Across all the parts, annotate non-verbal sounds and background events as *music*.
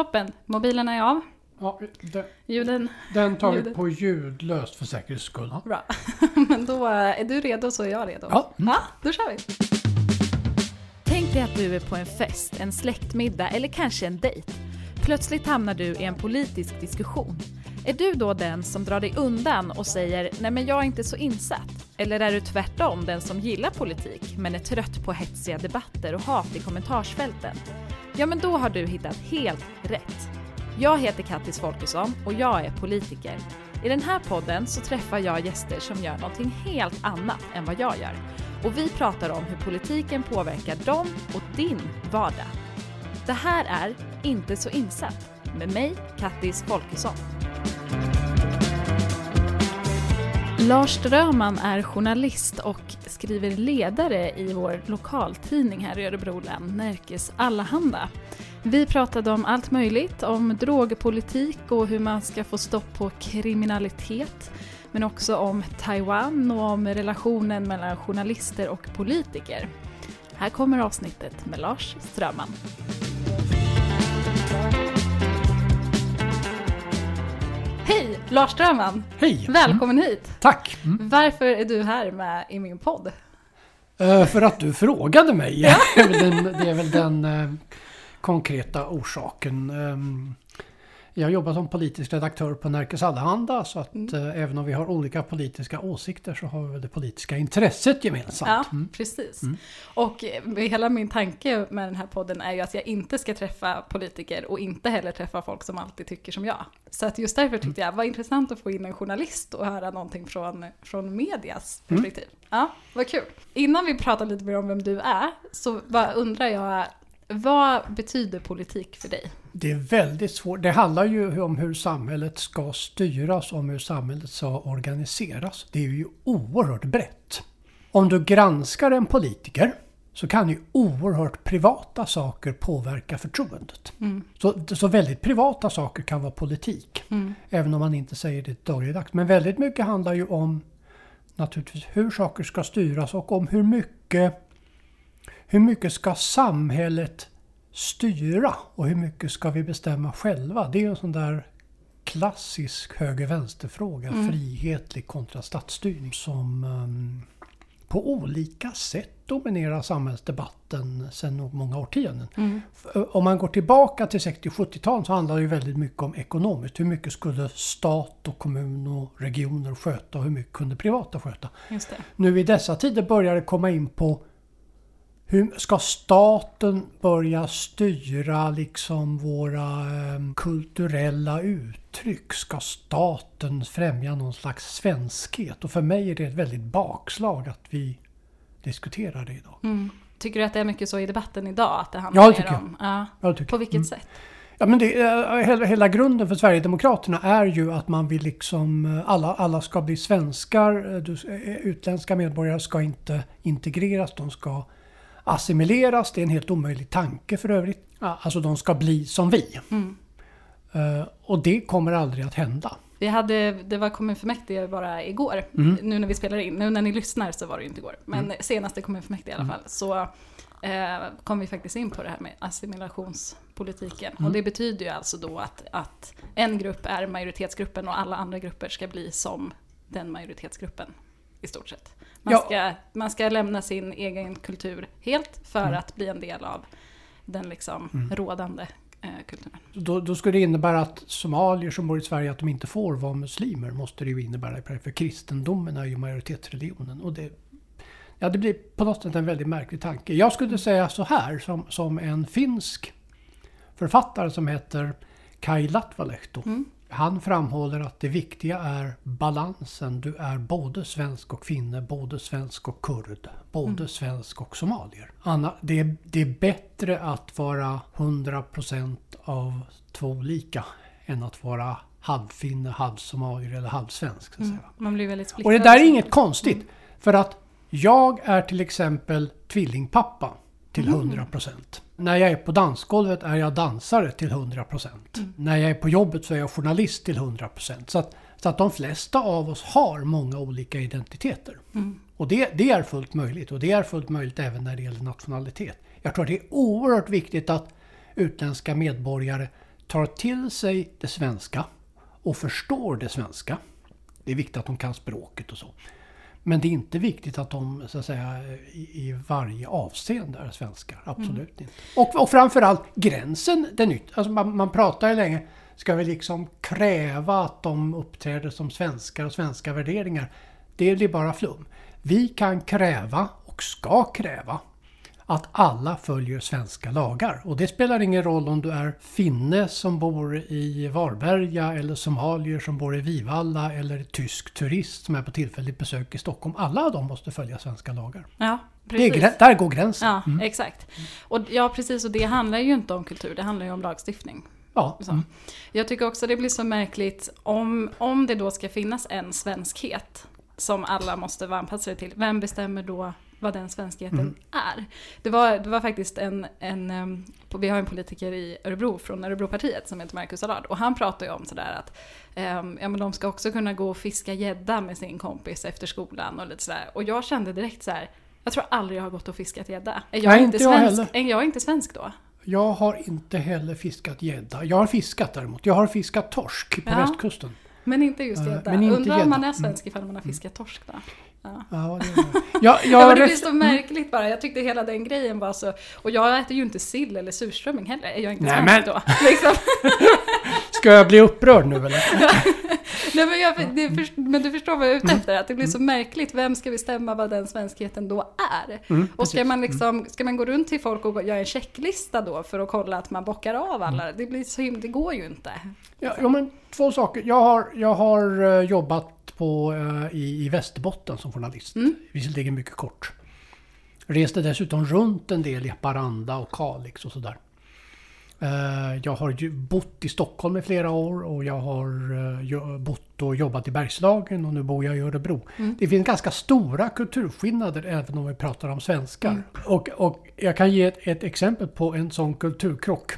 Toppen, mobilerna är av. Ja, den, Ljuden, den tar vi på ljudlöst för säkerhets skull. Ja. bra. *laughs* Men då är du redo så är jag redo. Ja. Mm. ja då kör vi. Tänk dig att du är på en fest, en släktmiddag eller kanske en dejt. Plötsligt hamnar du i en politisk diskussion. Är du då den som drar dig undan och säger “nej men jag är inte så insatt”? Eller är du tvärtom den som gillar politik men är trött på hetsiga debatter och hat i kommentarsfälten? Ja men då har du hittat helt rätt. Jag heter Kattis Folkesson och jag är politiker. I den här podden så träffar jag gäster som gör någonting helt annat än vad jag gör. Och vi pratar om hur politiken påverkar dem och din vardag. Det här är Inte så insatt med mig, Kattis Folkesson. Lars Ströman är journalist och skriver ledare i vår lokaltidning här i Örebro län, Närkes Allehanda. Vi pratade om allt möjligt, om drogpolitik och hur man ska få stopp på kriminalitet, men också om Taiwan och om relationen mellan journalister och politiker. Här kommer avsnittet med Lars Ströman. Hej, Lars Ströman! Hej! Välkommen hit! Tack! Mm. Varför är du här med i min podd? Eh, för att du frågade mig. *laughs* den, det är väl den eh, konkreta orsaken. Ehm, jag har jobbat som politisk redaktör på Närkes Allehanda så att Mm. eh, även om vi har olika politiska åsikter så har vi det politiska intresset gemensamt. Ja, Mm. precis. Och eh, hela min tanke med den här podden är ju att jag inte ska träffa politiker och inte heller träffa folk som alltid tycker som jag. Så att just därför tyckte jag det var intressant att få in en journalist och höra någonting från, från medias perspektiv. Ja, vad kul. Innan vi pratar lite mer om vem du är så bara undrar jag, vad betyder politik för dig? Det är väldigt svårt. Det handlar ju om hur samhället ska styras, om hur samhället ska organiseras. Det är ju oerhört brett. Om du granskar en politiker så kan ju oerhört privata saker påverka förtroendet. Så, så väldigt privata saker kan vara politik. Även om man inte säger det dagligdags. Men väldigt mycket handlar ju om naturligtvis hur saker ska styras och om hur mycket hur mycket ska samhället styra och hur mycket ska vi bestämma själva? Det är en sån där klassisk höger-vänster-fråga. Frihetlig kontra statsstyrning som ehm, på olika sätt dominerar samhällsdebatten sedan många årtionden. F- Om man går tillbaka till 60-70-talet så handlar det ju väldigt mycket om ekonomiskt. Hur mycket skulle stat och kommun och regioner sköta och hur mycket kunde privata sköta? Nu i dessa tider börjar det komma in på hur ska staten börja styra liksom våra eh, kulturella uttryck? Ska staten främja någon slags svenskhet? Och för mig är det ett väldigt bakslag att vi diskuterar det idag. Mm. Tycker du att det är mycket så i debatten idag? Att det handlar Ja, det tycker jag. om, ja. Jag tycker. På vilket Mm. sätt? Ja, men det, eh, hela, hela grunden för Sverigedemokraterna är ju att man vill liksom eh, alla, alla ska bli svenskar. Eh, Du, utländska medborgare ska inte integreras, de ska assimileras. Det är en helt omöjlig tanke för övrigt. Alltså de ska bli som vi. Mm. Eh, Och det kommer aldrig att hända. Vi hade, det var kommunfullmäktige bara igår, Mm. nu när vi spelar in. Nu när ni lyssnar så var det inte igår, men senaste kommunfullmäktige i alla Mm. fall. Så eh, kom vi faktiskt in på det här med assimilationspolitiken. Mm. Och det betyder ju alltså då att, att en grupp är majoritetsgruppen och alla andra grupper ska bli som den majoritetsgruppen i stort sett. Man, Ja. ska, man ska lämna sin egen kultur helt för Mm. att bli en del av den liksom rådande eh, kulturen. Då, då skulle det innebära att somalier som bor i Sverige att de inte får vara muslimer. Måste det ju innebära. För kristendomen är ju majoritetsreligionen. Och det, ja, det blir på något sätt en väldigt märklig tanke. Jag skulle säga så här som, som en finsk författare som heter Kai Latvalehto. Han framhåller att det viktiga är balansen. Du är både svensk och finne, både svensk och kurd, både svensk och somalier. Anna, det, är, det är bättre att vara 100% av två olika än att vara halvfinne, halvsomalier eller halvsvensk. Så säga. Man blir väldigt Och splittrad. det där är inget konstigt. För att jag är till exempel tvillingpappa till 100%. När jag är på dansgolvet är jag dansare till 100%. När jag är på jobbet så är jag journalist till 100%. Så att, så att de flesta av oss har många olika identiteter. Och det, det är fullt möjligt. Och det är fullt möjligt även när det gäller nationalitet. Jag tror att det är oerhört viktigt att utländska medborgare tar till sig det svenska och förstår det svenska. Det är viktigt att de kan språket och så. Men det är inte viktigt att de så att säga, i, varje avseende är svenskar. Absolut mm. inte. Och, och framförallt gränsen, den nytt. Alltså man, man pratar ju länge, ska vi liksom kräva att de uppträder som svenskar och svenska värderingar? Det blir bara flum. Vi kan kräva och ska kräva att alla följer svenska lagar. Och det spelar ingen roll om du är finne som bor i Varberga eller somalier som bor i Vivalla eller tysk turist som är på tillfälligt besök i Stockholm. Alla de måste följa svenska lagar. Ja, precis. Det är, där går gränsen. Ja, mm. exakt. Och, ja, precis. Och det handlar ju inte om kultur, det handlar ju om lagstiftning. Ja. Mm. Jag tycker också det blir så märkligt om, om det då ska finnas en svenskhet som alla måste vara anpassade till. Vem bestämmer då vad den svenskheten mm. är. Det var, det var faktiskt en, en, vi har en politiker i Örebro från Örebropartiet som heter Marcus Allard och han pratar ju om sådär att um, ja, men de ska också kunna gå och fiska gädda med sin kompis efter skolan och lite sådär. Och jag kände direkt så här, jag tror aldrig jag har gått och fiskat gädda. Jag, Nej, inte svensk, jag, jag är inte svensk då. Jag har inte heller fiskat gädda. Jag har fiskat däremot. Jag har fiskat torsk på ja. västkusten. Men inte just eh, gädda. Undrar om man är svensk ifall man har fiskat torsk då? Ja. Ja, det, *laughs* ja, ja, det blir så märkligt bara. Jag tyckte hela den grejen var så... Och jag äter ju inte sill eller surströmming heller. Är jag inte Nej, men... då? *laughs* Liksom. *laughs* Ska jag bli upprörd nu eller? Nej, men, jag, det, men, du förstår vad jag är ute mm. efter? Att det blir så märkligt. Vem ska bestämma vad den svenskheten då är? Mm, och ska man, liksom, mm. ska man gå runt till folk och göra en checklista då för att kolla att man bockar av alla? Mm. Det, blir så det går ju inte. Ja, ja, men två saker. Jag har, jag har eh, jobbat på, uh, i, i Västerbotten som journalist. Mm. Visserligen mycket kort. Reste dessutom runt en del i Haparanda och Kalix och sådär. Uh, jag har ju bott i Stockholm i flera år och jag har uh, bott och jobbat i Bergslagen och nu bor jag i Örebro. Mm. Det finns ganska stora kulturskillnader även om vi pratar om svenskar. Mm. Och, och jag kan ge ett, ett, exempel på en sån kulturkrock.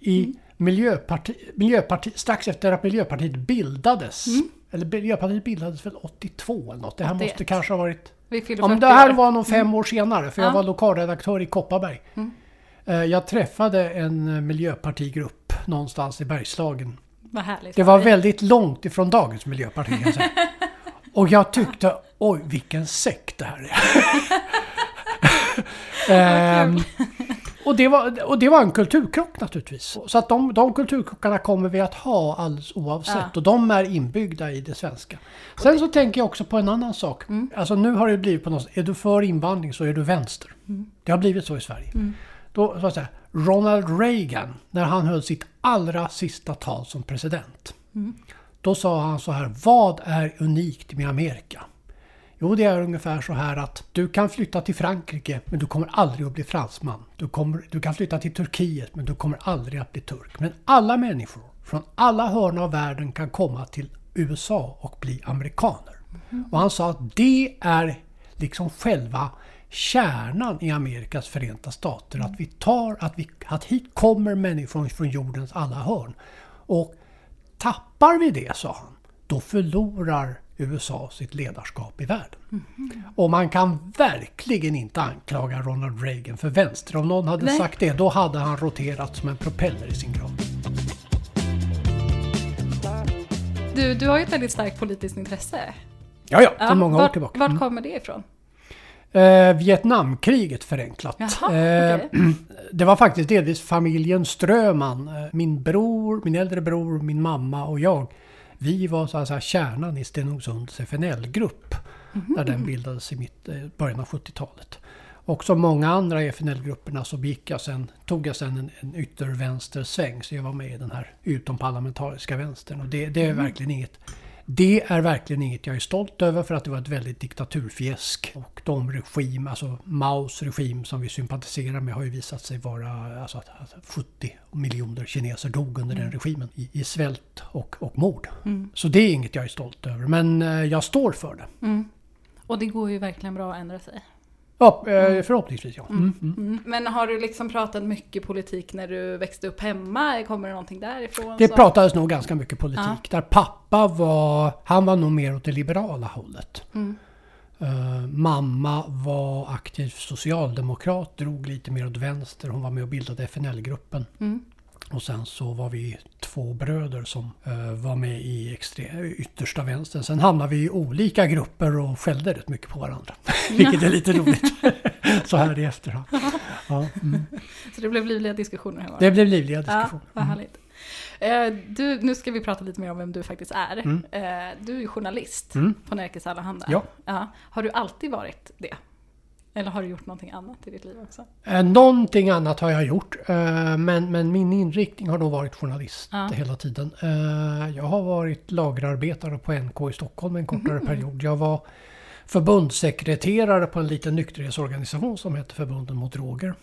I mm. Miljöparti, Miljöparti, strax efter att Miljöpartiet bildades mm. Eller Miljöpartiet bildades väl 82 eller något. Det här 81. måste kanske ha varit... ja, men det här var nog fem mm. år senare för ja. jag var lokalredaktör i Kopparberg. Mm. Eh, jag träffade en miljöpartigrupp någonstans i Bergslagen. Härligt. Det var väldigt långt ifrån dagens miljöparti. *laughs* Och jag tyckte, oj vilken sekt det här är. *laughs* ehm, och, det var, och det var en kulturkrock naturligtvis. Så att de, de kulturkrockarna kommer vi att ha alldeles oavsett. Ja. Och de är inbyggda i det svenska. Sen så tänker jag också på en annan sak. Mm. Alltså nu har det blivit på något sätt, är du för invandring så är du vänster. Mm. Det har blivit så i Sverige. Mm. Då, så att säga, Ronald Reagan, när han höll sitt allra sista tal som president. Mm. Då sa han så här, vad är unikt med Amerika? Jo, det är ungefär så här att du kan flytta till Frankrike men du kommer aldrig att bli fransman. Du, kommer, du kan flytta till Turkiet men du kommer aldrig att bli turk. Men alla människor från alla hörn av världen kan komma till USA och bli amerikaner. Mm. Och han sa att det är liksom själva kärnan i Amerikas förenta stater. Att vi tar, att, vi, att hit kommer människor från jordens alla hörn. Och tappar vi det, sa han, då förlorar USA sitt ledarskap i världen. Mm. Och man kan verkligen inte anklaga Ronald Reagan för vänster. Om någon hade Nej. sagt det, då hade han roterat som en propeller i sin grav. Du, du har ju ett väldigt starkt politiskt intresse. Ja, ja, sedan många var, år tillbaka. Vart mm. kommer det ifrån? Eh, Vietnamkriget förenklat. Jaha, eh, okay. *clears throat* Det var faktiskt delvis familjen Ströman. Eh, min bror, min äldre bror, min mamma och jag vi var så säga kärnan i Stenungsunds FNL-grupp. Mm. När den bildades i mitt, eh, början av 70-talet. Och som många andra i FNL-grupperna så gick jag sen, tog jag sen en, en yttervänstersväng. Så jag var med i den här utomparlamentariska vänstern. Och det, det är mm. verkligen inget det är verkligen inget jag är stolt över för att det var ett väldigt diktaturfjäsk. Och de regim, alltså Maos regim som vi sympatiserar med har ju visat sig vara alltså, att 70 miljoner kineser dog under mm. den regimen i, i svält och, och mord. Mm. Så det är inget jag är stolt över men eh, jag står för det. Mm. Och det går ju verkligen bra att ändra sig. Ja, eh, mm. förhoppningsvis ja. Mm. Mm. mm. Men har du liksom pratat mycket politik när du växte upp hemma? Kommer det någonting därifrån? Det så? pratades nog ganska mycket politik. Ja. Där pappa var, han var nog mer åt det liberala hållet. Uh, mamma var aktiv socialdemokrat, drog lite mer åt vänster. Hon var med och bildade FNL-gruppen. Mm. Och sen så var vi två bröder som eh, var med i extre- yttersta vänstern. Sen hamnade vi i olika grupper och skällde rätt mycket på varandra. *laughs* Vilket är lite roligt *laughs* så här i efterhand. Ja, mm. Så det blev livliga diskussioner hemma? Det blev livliga Ja, diskussioner. vad härligt. Eh, Du, nu ska vi prata lite mer om vem du faktiskt är. Mm. Eh, Du är journalist Mm. på Nerikes Allehanda. Ja. Har du alltid varit det? Eller har du gjort någonting annat i ditt liv också? Eh, Någonting annat har jag gjort, eh, men, men min inriktning har nog varit journalist Ja. hela tiden. Eh, Jag har varit lagerarbetare på NK i Stockholm en kortare Mhm. period. Jag var förbundssekreterare på en liten nykterhetsorganisation som hette Förbunden mot droger.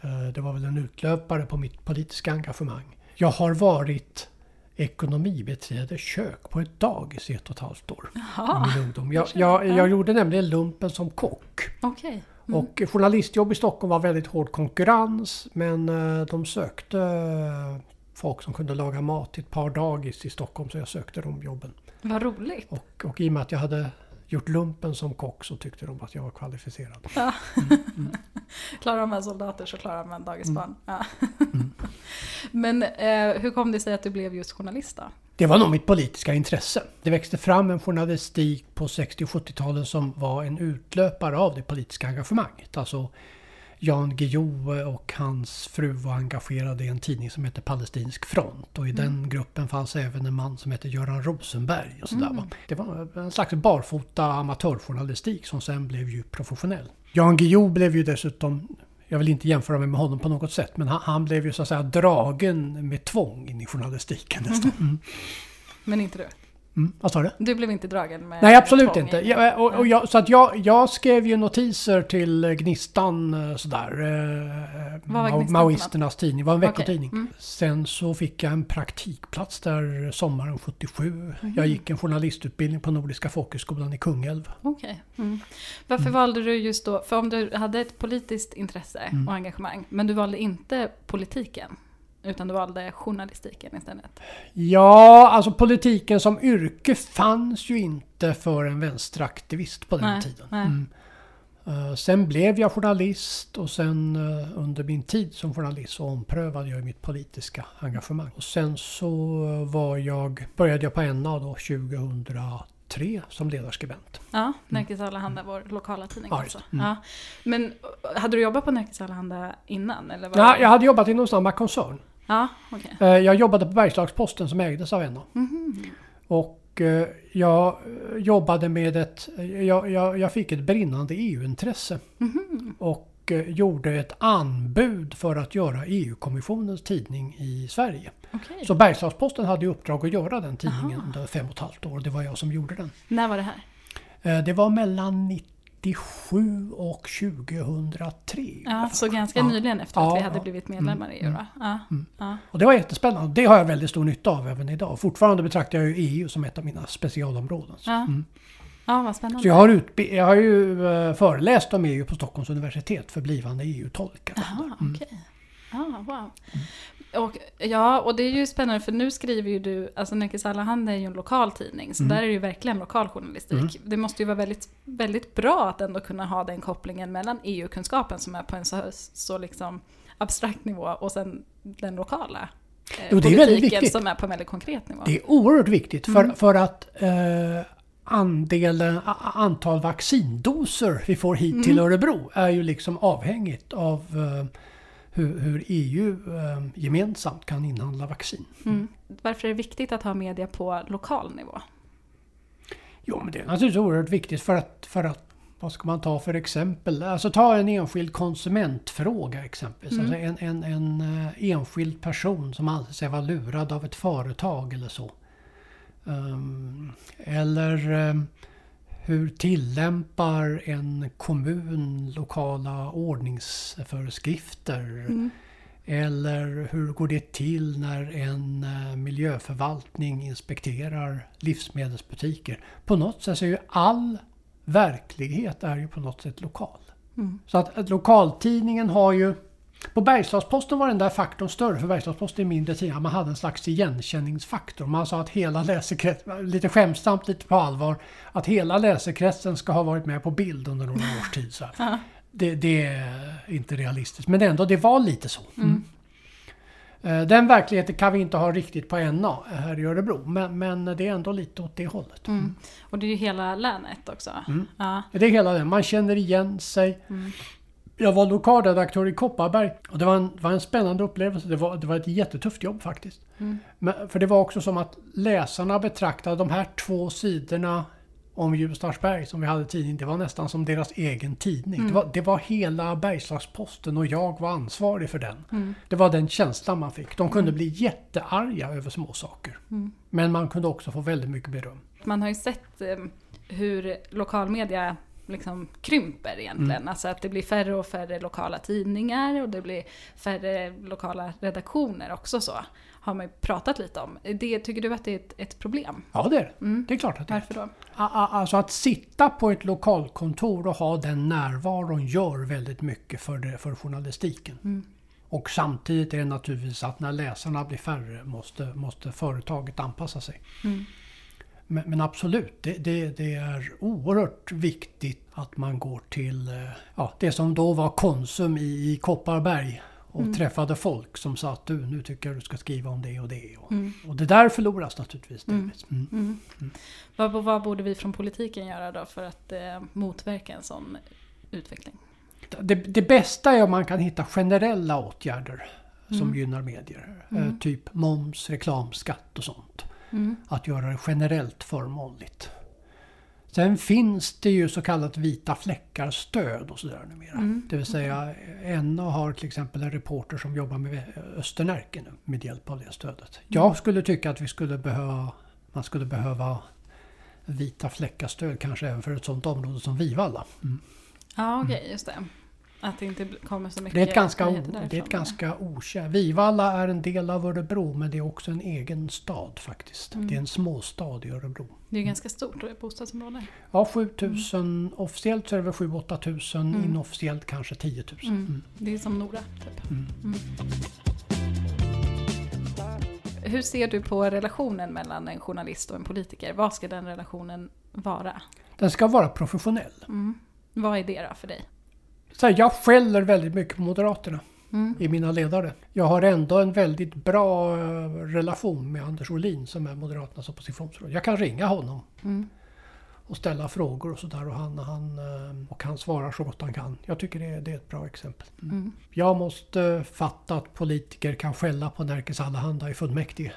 Eh, Det var väl en utlöpare på mitt politiska engagemang. Jag har varit ekonomibiträde kök på ett dagis i ett och ett halvt år Jaha, min ungdom. Jag, jag, ja. jag gjorde nämligen lumpen som kock. okej. Mm. Och journalistjobb i Stockholm var väldigt hård konkurrens men eh, de sökte eh, folk som kunde laga mat till ett par dagis i Stockholm så jag sökte de jobben. Vad roligt. Och, och i och med att jag hade gjort lumpen som kock så tyckte de att jag var kvalificerad. *laughs* Klarar man soldater så klarar man dagisbarn. Mm. Ja. *laughs* Men eh, hur kom det sig att du blev just journalist då? Det var nog mitt politiska intresse. Det växte fram en journalistik på 60 och 70-talet som var en utlöpare av det politiska engagemanget. Alltså Jan Guillou och hans fru var engagerade i en tidning som heter Palestinsk front och i den gruppen fanns även en man som hette Göran Rosenberg. Och sådär, va. Det var en slags barfota amatörjournalistik som sen blev ju professionell. Jan Guillou blev ju dessutom jag vill inte jämföra mig med honom på något sätt men han, han blev ju så att säga dragen med tvång in i journalistiken nästan. Mm. Men inte du? Mm, vad sa du? Du blev inte dragen med Nej, absolut inte. Jag, och, och jag, så att jag, jag skrev ju notiser till Gnistan eh, sådär. Eh, för Maoisternas tidning. Det var en veckotidning. mm. Sen så fick jag en praktikplats där sommaren 77. Mhm. Jag gick en journalistutbildning på Nordiska folkhögskolan i Kungälv. Okej. Mm. Varför valde du just då, för om du hade ett politiskt intresse Mm. och engagemang, men du valde inte politiken, utan du valde journalistiken istället? Ja, alltså politiken som yrke fanns ju inte för en vänsteraktivist på den Nej, tiden. nej. Mm. Eh, Sen blev jag journalist och sen eh, under min tid som journalist så omprövade jag mitt politiska engagemang. Och sen så eh, var jag, började jag på NA då 2003 som ledarskribent. Ja, Nerikes Allehanda, vår lokala tidning Ja, alltså. Mm. Ja. Men hade du jobbat på Nerikes Allehanda innan? Eller var Ja, det- jag hade jobbat inom samma koncern. Ja, okej. Eh, Jag jobbade på Bergslagsposten som ägdes av NA. Mhm. Och eh, jag eh, jobbade med ett... Jag, jag, jag fick ett brinnande EU-intresse. Mhm. Och gjorde ett anbud för att göra EU-kommissionens tidning i Sverige. Okej. Så Bergslagsposten hade i uppdrag att göra den tidningen Aha. under fem och ett halvt år. Det var jag som gjorde den. När var det här? Det var mellan 97 och 2003. Ja, så ganska Ja. nyligen efter att Ja, vi hade blivit medlemmar i EU Mm, mm. Och det var jättespännande. Det har jag väldigt stor nytta av även idag. Fortfarande betraktar jag EU som ett av mina specialområden. Ja. mm. vad spännande. Så jag har, jag har ju eh, föreläst om EU på Stockholms universitet för blivande EU-tolkar. Jaha, Mm. okej. Ah, wow. Och, ja, och det är ju spännande för nu skriver ju du, alltså Nerikes Allehanda är ju en lokal tidning, så Mm. där är det ju verkligen lokal journalistik. Det måste ju vara väldigt, väldigt bra att ändå kunna ha den kopplingen mellan EU-kunskapen som är på en så, så liksom abstrakt nivå och sen den lokala eh, Jo, det är väldigt viktigt. som är på en väldigt konkret nivå. Det är oerhört viktigt för, Mm. för att eh, andelen, antal vaccindoser vi får hit till Mm. Örebro är ju liksom avhängigt av eh, hur, hur EU eh, gemensamt kan inhandla vaccin. Mm. Varför är det viktigt att ha media på lokal nivå? Jo, men det är naturligtvis oerhört viktigt för att, för att vad ska man ta för exempel? Alltså ta en enskild konsumentfråga exempelvis. Mm. Alltså en, en, en eh, enskild person som anser sig vara lurad av ett företag eller så. Ehm, eller ehm, hur tillämpar en kommun lokala ordningsföreskrifter? Mm. Eller hur går det till när en eh, miljöförvaltning inspekterar livsmedelsbutiker? På något sätt så är ju all verklighet är ju på något sätt lokal. Mm. Så att, att lokaltidningen har ju... På Bergslagsposten var den där faktorn större, för Bergslagsposten är mindre tidning. Man hade en slags igenkänningsfaktor. Man sa att hela läsekretsen, lite skämtsamt, lite på allvar, att hela läsekretsen ska ha varit med på bild under några års tid. Så. Ja. Det, det är inte realistiskt, men ändå, det var lite så. Mm. Eh, Den verkligheten kan vi inte ha riktigt på NA här i Örebro, men, men det är ändå lite åt det hållet. Mm. Och det är ju hela länet också. Mm. Ja. Det är hela det, man känner igen sig. Mm. Jag var lokalredaktör i Kopparberg och det var en, det var en spännande upplevelse. Det var, det var ett jättetufft jobb faktiskt. Mm. Men, för det var också som att läsarna betraktade de här två sidorna om Ljusnarsberg som vi hade i tidningen. Det var nästan som deras egen tidning. Mm. Det, var, det var hela Bergslagsposten och jag var ansvarig för den. Mm. Det var den känslan man fick. De kunde bli jättearga över små saker. Mm. Men man kunde också få väldigt mycket beröm. Man har ju sett eh, hur lokalmedia liksom krymper egentligen. Mm. Alltså att det blir färre och färre lokala tidningar och det blir färre lokala redaktioner också så. Har man ju pratat lite om. Det, tycker du att det är ett, ett problem? Ja, det är det. Mm. Det är klart att det är. Varför då? Alltså att sitta på ett lokalkontor och ha den närvaron gör väldigt mycket för, det, för journalistiken. Mm. Och samtidigt är det naturligtvis att när läsarna blir färre måste, måste företaget anpassa sig. Mm. Men, men absolut, det, det, det är oerhört viktigt att man går till eh, ja, det som då var Konsum i, i Kopparberg och Mm. träffade folk som sa att du, nu tycker jag du ska skriva om det och det. Och, Mm. och det där förloras naturligtvis. Mm. delvis. Mm. Mm. Vad, vad borde vi från politiken göra då för att eh, motverka en sån utveckling? Det, det bästa är om man kan hitta generella åtgärder som Mm. gynnar medier. Mm. Eh, typ moms, reklamskatt och sånt. Mm. Att göra det generellt förmånligt. Sen finns det ju så kallat vita fläckar-stöd och sådär numera. Mm. Det vill säga NA har till exempel en reporter som jobbar med Östernärke nu med hjälp av det stödet. Jag skulle tycka att vi skulle behöva, man skulle behöva vita fläckar-stöd kanske även för ett sådant område som Vivalla. Mm. Ja okej, just det. Att det inte kommer så mycket Det är ett ganska, det är ett ganska okärt. Vivalla är en del av Örebro men det är också en egen stad faktiskt. Mm. Det är en småstad i Örebro. Det är ganska stort bostadsområde. Ja, 7000 officiellt så är det väl 7-8 tusen, Mm. inofficiellt kanske 10 000. Mm. Mm. Det är som Nora, typ. Mm. Mm. Hur ser du på relationen mellan en journalist och en politiker? Vad ska den relationen vara? Den ska vara professionell. Mm. Vad är det då för dig? Så här, jag skäller väldigt mycket på Moderaterna Mm. i mina ledare. Jag har ändå en väldigt bra eh, relation med Anders Olin som är Moderaternas oppositionsråd. Jag kan ringa honom Mm. och ställa frågor och sådär och han, han, eh, och han svarar så gott han kan. Jag tycker det är, det är ett bra exempel. Mm. Mm. Jag måste fatta att politiker kan skälla på Nerikes Allehanda i fullmäktige.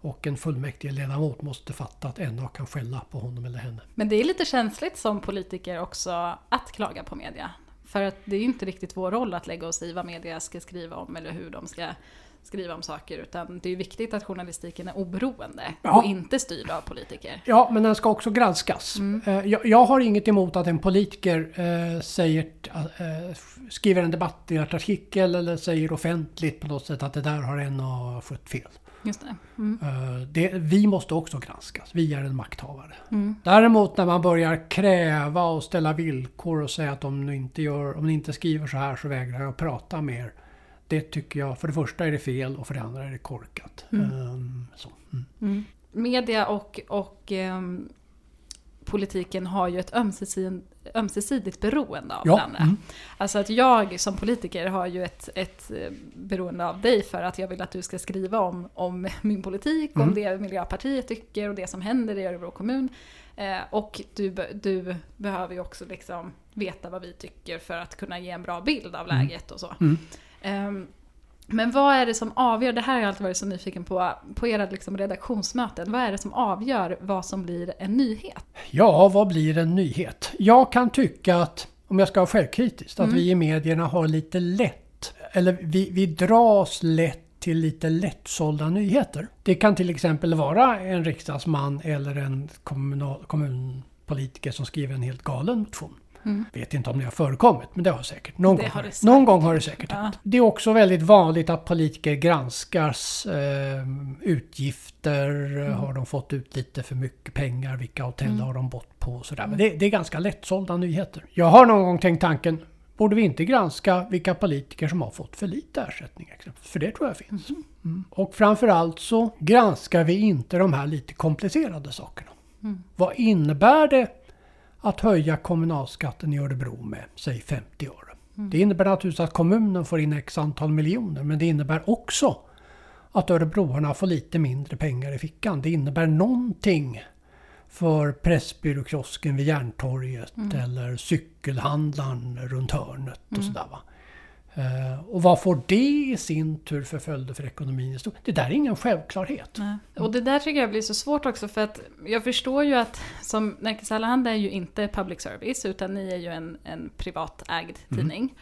Och en fullmäktige ledamot måste fatta att NA kan skälla på honom eller henne. Men det är lite känsligt som politiker också att klaga på media. För att det är ju inte riktigt vår roll att lägga oss i vad media ska skriva om eller hur de ska skriva om saker. Utan det är viktigt att journalistiken är oberoende Ja. och inte styrd av politiker. Ja, men den ska också granskas. Mm. Eh, Jag, jag har inget emot att en politiker eh, säger, eh, skriver en debattartikel eller säger offentligt på något sätt att det där har NA skött fel. Just det. Mm. Eh, det. Vi måste också granskas. Vi är en makthavare. Mm. Däremot när man börjar kräva och ställa villkor och säga att om ni inte, gör, om ni inte skriver så här så vägrar jag prata mer. Det tycker jag, för det första är det fel och för det andra är det korkat. Mm. Ehm, så. Mm. Mm. Media och, och ehm, politiken har ju ett ömsesidigt, ömsesidigt beroende av Ja, varandra. mm. Alltså att jag som politiker har ju ett, ett eh, beroende av dig för att jag vill att du ska skriva om, om min politik, om Mm. det Miljöpartiet tycker och det som händer i Örebro kommun. Eh, och du, du behöver ju också liksom veta vad vi tycker för att kunna ge en bra bild av Mm. läget och så. Mm. Ehm, men vad är det som avgör, det här har jag alltid varit så nyfiken på, på era liksom redaktionsmöten, vad är det som avgör vad som blir en nyhet? Ja, vad blir en nyhet? Jag kan tycka att, om jag ska vara självkritisk, att Mm. vi i medierna har lite lätt, eller vi, vi dras lätt till lite lättsålda nyheter. Det kan till exempel vara en riksdagsman eller en kommunal, kommunpolitiker som skriver en helt galen motion. Mm. Vet inte om det har förekommit, men det har säkert. Någon, Det gång, har det säkert. någon gång har det säkert Ja. Det är också väldigt vanligt att politiker granskas eh, utgifter. Mm. Har de fått ut lite för mycket pengar? Vilka hotell Mm. har de bott på? Sådär. Men det, det är ganska lättsålda nyheter. Jag har någon gång tänkt tanken Borde vi inte granska vilka politiker som har fått för lite ersättning? För det tror jag finns. Mm. Och framförallt så granskar vi inte de här lite komplicerade sakerna. Mm. Vad innebär det att höja kommunalskatten i Örebro med, säg 50 öre? Det innebär naturligtvis att kommunen får in x antal miljoner men det innebär också att Örebroarna får lite mindre pengar i fickan. Det innebär någonting för Pressbyråkiosken vid Järntorget Mm. eller cykelhandlaren runt hörnet och Mm. sådär. Va? Eh, och vad får det i sin tur för följder för ekonomin i stort? Det där är ingen självklarhet. Nej. Och det där tycker jag blir så svårt också för att jag förstår ju att som Nerikes Allehanda är ju inte public service utan ni är ju en, en privatägd Mm. tidning.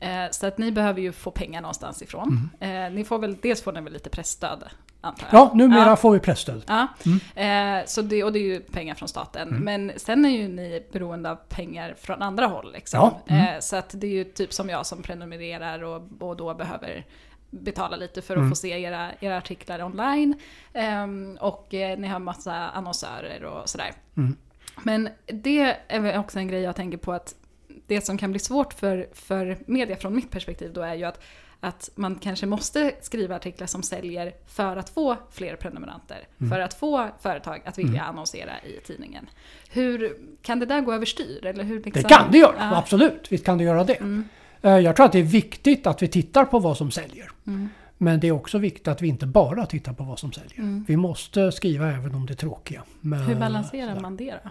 Eh, så att ni behöver ju få pengar någonstans ifrån. Eh, ni får väl, dels får ni väl lite pressstöd antar jag. Ja, numera Ja. får vi pressstöd. Ja, eh, så det, och det är ju pengar från staten. Mm. Men sen är ju ni beroende av pengar från andra håll. Liksom. Ja, mm. Eh, så att det är ju typ som jag som prenumererar och, och då behöver betala lite för att Mm. få se era, era artiklar online. Ehm, och eh, ni har massa annonsörer och sådär. Mm. Men det är väl också en grej jag tänker på att det som kan bli svårt för, för media från mitt perspektiv då är ju att, att man kanske måste skriva artiklar som säljer för att få fler prenumeranter. Mm. För att få företag att vilja annonsera i tidningen. Hur, kan det där gå överstyr? Eller hur liksom, Det kan det göra, Ja. absolut. Visst kan det göra det. Mm. Eh, Jag tror att det är viktigt att vi tittar på vad som säljer. Mm. Men det är också viktigt att vi inte bara tittar på vad som säljer. Vi måste skriva även om det tråkiga. Men, Mm. Hur balanserar sådär. man det då?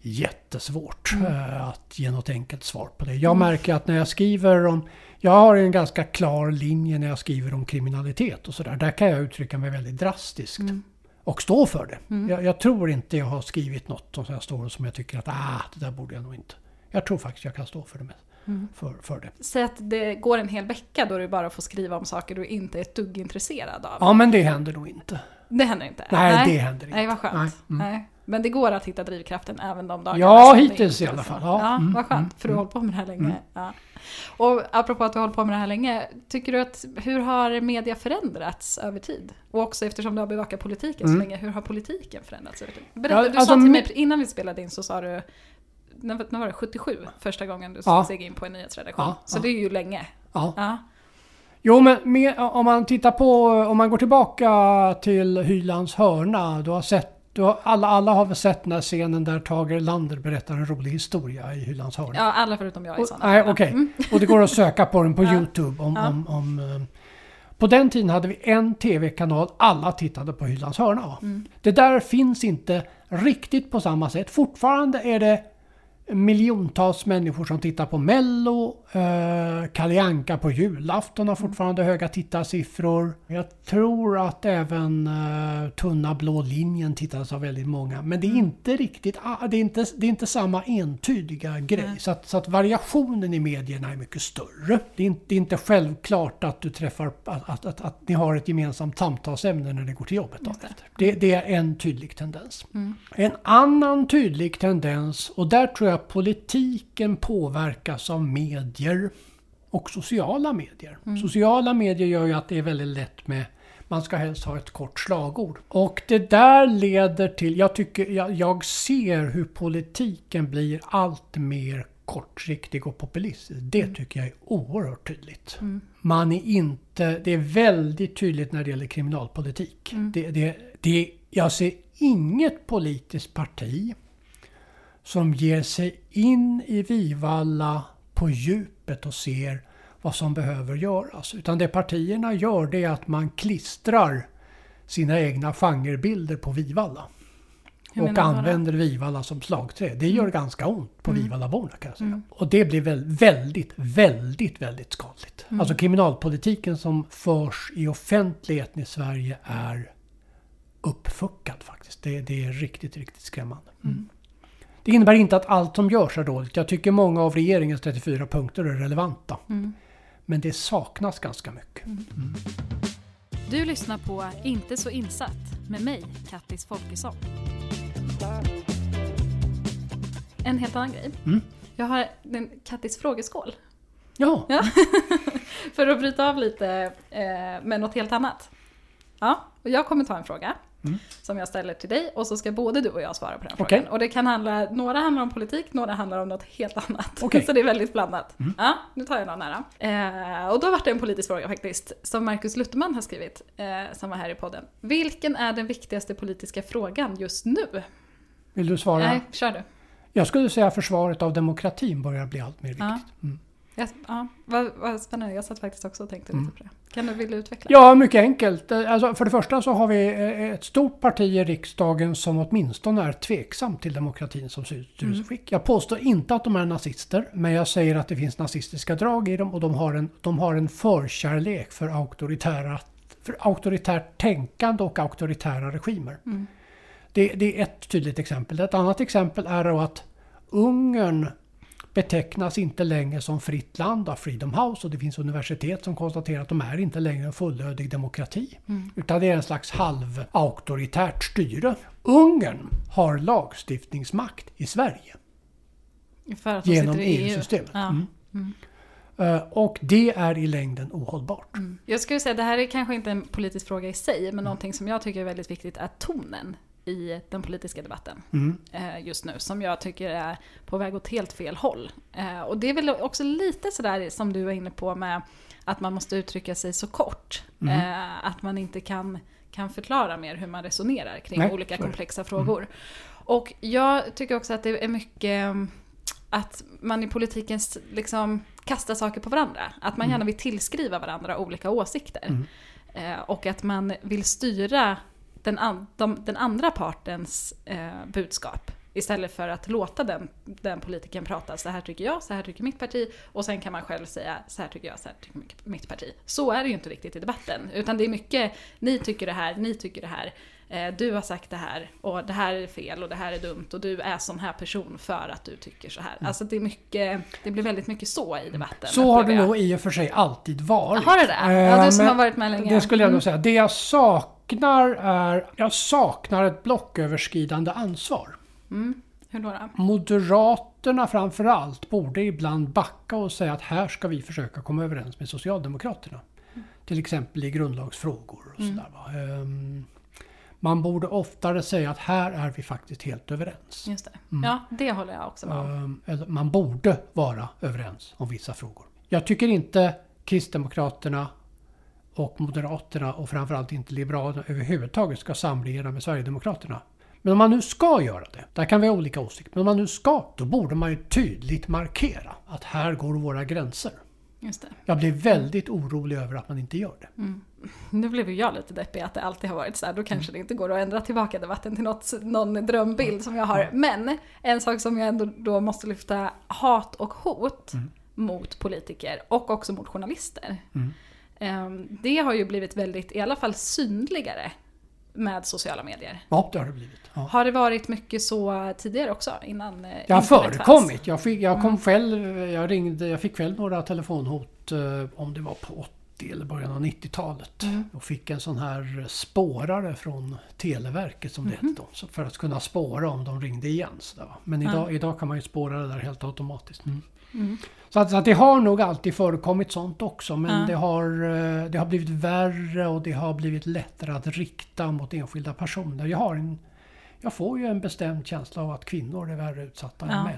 Jättesvårt Mm. eh, att ge något enkelt svar på det. Jag märker att när jag skriver om... Jag har en ganska klar linje när jag skriver om kriminalitet och sådär. Där kan jag uttrycka mig väldigt drastiskt. Mm. Och stå för det. Jag, jag tror inte jag har skrivit något som jag står och som jag tycker att ah, det där borde jag nog inte. Jag tror faktiskt jag kan stå för det. Med, Mm. för, för det. Säg att det går en hel vecka då du bara får skriva om saker du inte är ett dugg intresserad av. Ja men det händer nog inte. Det händer inte? Nej, det händer inte. Nej, vad skönt. Nej, mm. Nej. Men det går att hitta drivkraften även de dagarna? Ja, hittills i alla fall. Ja, Ja, mm, vad skönt. mm, för du har hållit på med det här länge. Ja. Och apropå att du hållit på med det här länge, tycker du att hur har media förändrats över tid? Och också eftersom du har bevakat politiken så Mm. länge, hur har politiken förändrats över tid? Berätta, Ja, du alltså sa till mig innan vi spelade in så sa du när, var det? 77? Första gången du Ja. steg in på en nyhetsredaktion. Ja, så ja. det är ju länge. Ja. Jo, men med, om man tittar på, om man går tillbaka till Hylands hörna. Du har sett, har, alla, alla har väl sett den här scenen där Tage Erlander berättar en rolig historia i Hylands hörna. ja, alla förutom jag i sådana Nej, fall. okej. Mm. Och det går att söka på den på. *laughs* Youtube. Om, Ja. om, om, eh, på den tiden hade vi en TV-kanal. Alla tittade på Hylands hörna. Mm. Det där finns inte riktigt på samma sätt. Fortfarande är det miljontals människor som tittar på Mello. Eh, Kalle Anka på julafton har fortfarande höga tittarsiffror. Jag tror att även eh, Tunna blå linjen tittas av väldigt många. Men det är inte riktigt, ah, det är inte, det är inte samma entydiga grej. Så att, så att variationen i medierna är mycket större. Det är inte, det är inte självklart att du träffar, att, att, att, att ni har ett gemensamt samtalsämne när ni går till jobbet dagen efter. Det, det är en tydlig tendens. Mm. En annan tydlig tendens, och där tror jag politiken påverkas av medier och sociala medier. Sociala medier gör ju att det är väldigt lätt med man ska helst ha ett kort slagord. Och det där leder till, jag, tycker, jag, jag ser hur politiken blir allt mer kortsiktig och populistisk. Det tycker jag är oerhört tydligt. Man är inte, det är väldigt tydligt när det gäller kriminalpolitik. Det, det, det, jag ser inget politiskt parti som ger sig in i Vivalla på djupet och ser vad som behöver göras. Utan det partierna gör det är att man klistrar sina egna genrebilder på Vivalla. Och använder Vivalla som slagträ. Det gör ganska ont på Vivallaborna kan jag säga. Och det blir väl väldigt, väldigt, väldigt skadligt. Alltså kriminalpolitiken som förs i offentligheten i Sverige är uppfuckad faktiskt. Det, det är riktigt, riktigt skrämmande. Mm. Det innebär inte att allt som görs är dåligt. Jag tycker många av regeringens 34 punkter är relevanta. Mm. Men det saknas ganska mycket. Du lyssnar på Inte så insatt med mig, Kattis Folkesson. En helt annan grej. Mm. Jag har en Kattis frågeskål. Ja, Ja. *laughs* För att bryta av lite eh, med något helt annat. Ja, och jag kommer ta en fråga Mm. som jag ställer till dig och så ska både du och jag svara på den Okej. frågan. Och det kan handla, några handlar om politik, några handlar om något helt annat. *laughs* Mm. så det är väldigt blandat. Ja, nu tar jag någon här då. eh, Och då var det en politisk fråga faktiskt, som Markus Lutterman har skrivit, eh, som var här i podden. Vilken är den viktigaste politiska frågan just nu? vill du svara? Nej, kör du. Jag skulle säga försvaret av demokratin börjar bli allt mer viktigt. Ja. Mm. Jag, ja, vad, vad spännande, jag satt faktiskt också och tänkte Mm. lite på det. Kan du vilja utveckla? Ja, mycket enkelt. Eh, Alltså, för det första så har vi eh, ett stort parti i riksdagen som åtminstone är tveksam till demokratin som sy- styrelseskick. Jag påstår inte att de är nazister, men jag säger att det finns nazistiska drag i dem och de har en, de har en förkärlek för, auktoritära, för auktoritärt tänkande och auktoritära regimer. Mm. Det, det är ett tydligt exempel. Ett annat exempel är att Ungern betecknas inte längre som fritt land av Freedom House och det finns universitet som konstaterar att de är inte längre en fullödig demokrati. Mm. Utan det är en slags halv-auktoritärt styre. Ungern har lagstiftningsmakt i Sverige genom sitter i EU. EU-systemet. Ja. Mm. Mm. Eh, Och det är i längden ohållbart. Mm. Jag skulle säga det här är kanske inte en politisk fråga i sig, men någonting som jag tycker är väldigt viktigt är tonen i den politiska debatten Mm. eh, just nu, som jag tycker är på väg åt helt fel håll. Eh, Och det är väl också lite sådär som du var inne på med att man måste uttrycka sig så kort. Mm. Eh, Att man inte kan, kan förklara mer hur man resonerar kring Nej, olika komplexa frågor. Och jag tycker också att det är mycket mm, att man i politiken liksom kastar saker på varandra. Att man gärna vill tillskriva varandra olika åsikter. Mm. Och att man vill styra den, an, de, den andra partens eh, budskap. Istället för att låta den, den politikern prata, så här tycker jag, så här tycker mitt parti. Och sen kan man själv säga, så här tycker jag, så här tycker mitt- parti. Så är det ju inte riktigt i debatten. Utan det är mycket, ni tycker det här, ni tycker det här. Eh, du har sagt det här och det här är fel och det här är dumt och du är sån här person för att du tycker så här. Alltså det är mycket, det blir väldigt mycket så i debatten. Mm. Så har det nog i och för sig alltid varit. Har det det? Ja, Eh, du som men har varit med länge. Det skulle jag Mm. nog säga. Det jag saknar är, jag saknar ett blocköverskridande ansvar. Mm. Hur då? då? Moderaterna framförallt borde ibland backa och säga att här ska vi försöka komma överens med Socialdemokraterna. Till exempel i grundlagsfrågor och Mm. sådär. Va? Ehm, Man borde oftare säga att här är vi faktiskt helt överens. Just det. Mm. Ja, det håller jag också med om. Eller Man borde vara överens om vissa frågor. Jag tycker inte Kristdemokraterna och Moderaterna och framförallt inte Liberalerna överhuvudtaget ska samregera med Sverigedemokraterna. Men om man nu ska göra det, där kan vi ha olika åsikter, men om man nu ska, då borde man ju tydligt markera att här går våra gränser. Just det. Jag blir väldigt orolig över att man inte gör det. Mm. Nu blev ju jag lite deppig att det alltid har varit så här. Då kanske det inte går att ändra tillbaka debatten till något, någon drömbild som jag har. Men en sak som jag ändå då måste lyfta, hat och hot Mm. mot politiker och också mot journalister. Mm. Ehm, Det har ju blivit väldigt, i alla fall synligare med sociala medier. Ja, det har det blivit. Ja. Har det varit mycket så tidigare också innan eh, Det har internet fanns? förekommit. Jag fick, jag kom Mm. själv, jag ringde, jag fick själv några telefonhot eh, om det var på 80 eller början av 90-talet. Mm. Och fick en sån här spårare från Televerket som det Mhm. hette då. För att kunna spåra om de ringde igen. Så. Men idag, idag kan man ju spåra det där helt automatiskt. Mm. Så, att, så att det har nog alltid förekommit sånt också. Men Ja. det, har, eh, det har blivit värre och det har blivit lättare att rikta mot enskilda personer. Jag har en jag får ju en bestämd känsla av att kvinnor är värre utsatta Ja, än män.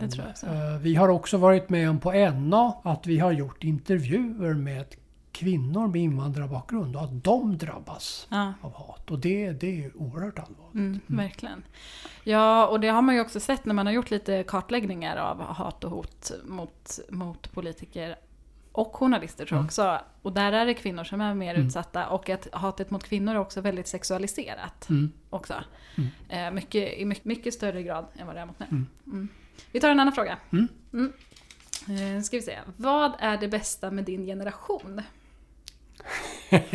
Eh, Vi har också varit med om på NA att vi har gjort intervjuer med kvinnor med invandrarbakgrund och att de drabbas Ja. av hat. Och det, det är oerhört allvarligt. Mm, verkligen. Ja, och det har man ju också sett när man har gjort lite kartläggningar av hat och hot mot, mot politiker och journalister tror jag Mm. också. Och där är det kvinnor som är mer Mm. utsatta och att hatet mot kvinnor är också väldigt sexualiserat. Mm. också. Mm. Eh, mycket, I mycket, mycket större grad än vad det är mot män. Mm. Mm. Vi tar en annan fråga. Mm. Mm. Eh, ska vi se. Vad är det bästa med din generation? *laughs*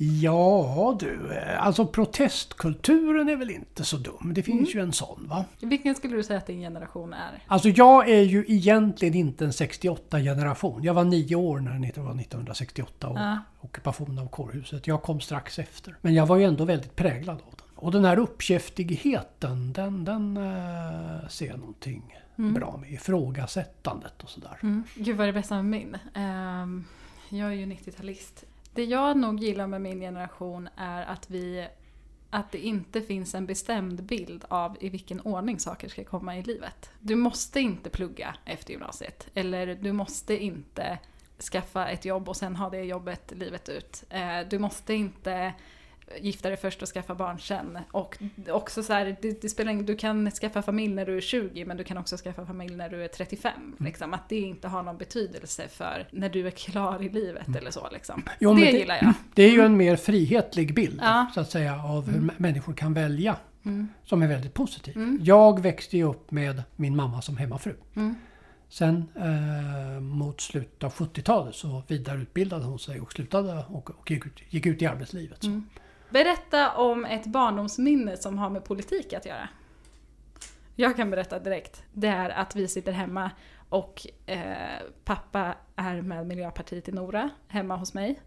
Ja du, alltså protestkulturen är väl inte så dum. Det finns Mm. ju en sån va. Vilken skulle du säga att din generation är? Alltså jag är ju egentligen inte en 68-generation. Jag var nio år när det var 1968 och Ja. ockupationen av kårhuset. Jag kom strax efter. Men jag var ju ändå väldigt präglad av den. Och den här uppkäftigheten, den, den eh, ser någonting Mm. bra med. Ifrågasättandet och sådär. Mm. Gud vad är det bästa med min? Ehm, jag är ju 90-talist. Det jag nog gillar med min generation är att vi att det inte finns en bestämd bild av i vilken ordning saker ska komma i livet. Du måste inte plugga efter gymnasiet. Eller du måste inte skaffa ett jobb och sen ha det jobbet livet ut. Eh, Du måste inte gifta dig först och skaffa barn sen. Och också så här, det, det spelar du kan skaffa familj när du är 20 men du kan också skaffa familj när du är 35. Mm. Liksom. Att det inte har någon betydelse för när du är klar i livet eller så. Liksom. Jo, men det, gillar jag. Det är ju en mer frihetlig bild Ja. så att säga av hur människor kan välja. Mm. Som är väldigt positiv. Mm. Jag växte ju upp med min mamma som hemmafru. Mm. Sen eh, mot slutet av 70-talet så vidareutbildade hon sig och slutade och, och gick, ut, gick ut i arbetslivet. Så. Berätta om ett barndomsminne som har med politik att göra. Jag kan berätta direkt. Det är att vi sitter hemma och eh, pappa är med Miljöpartiet i Nora hemma hos mig.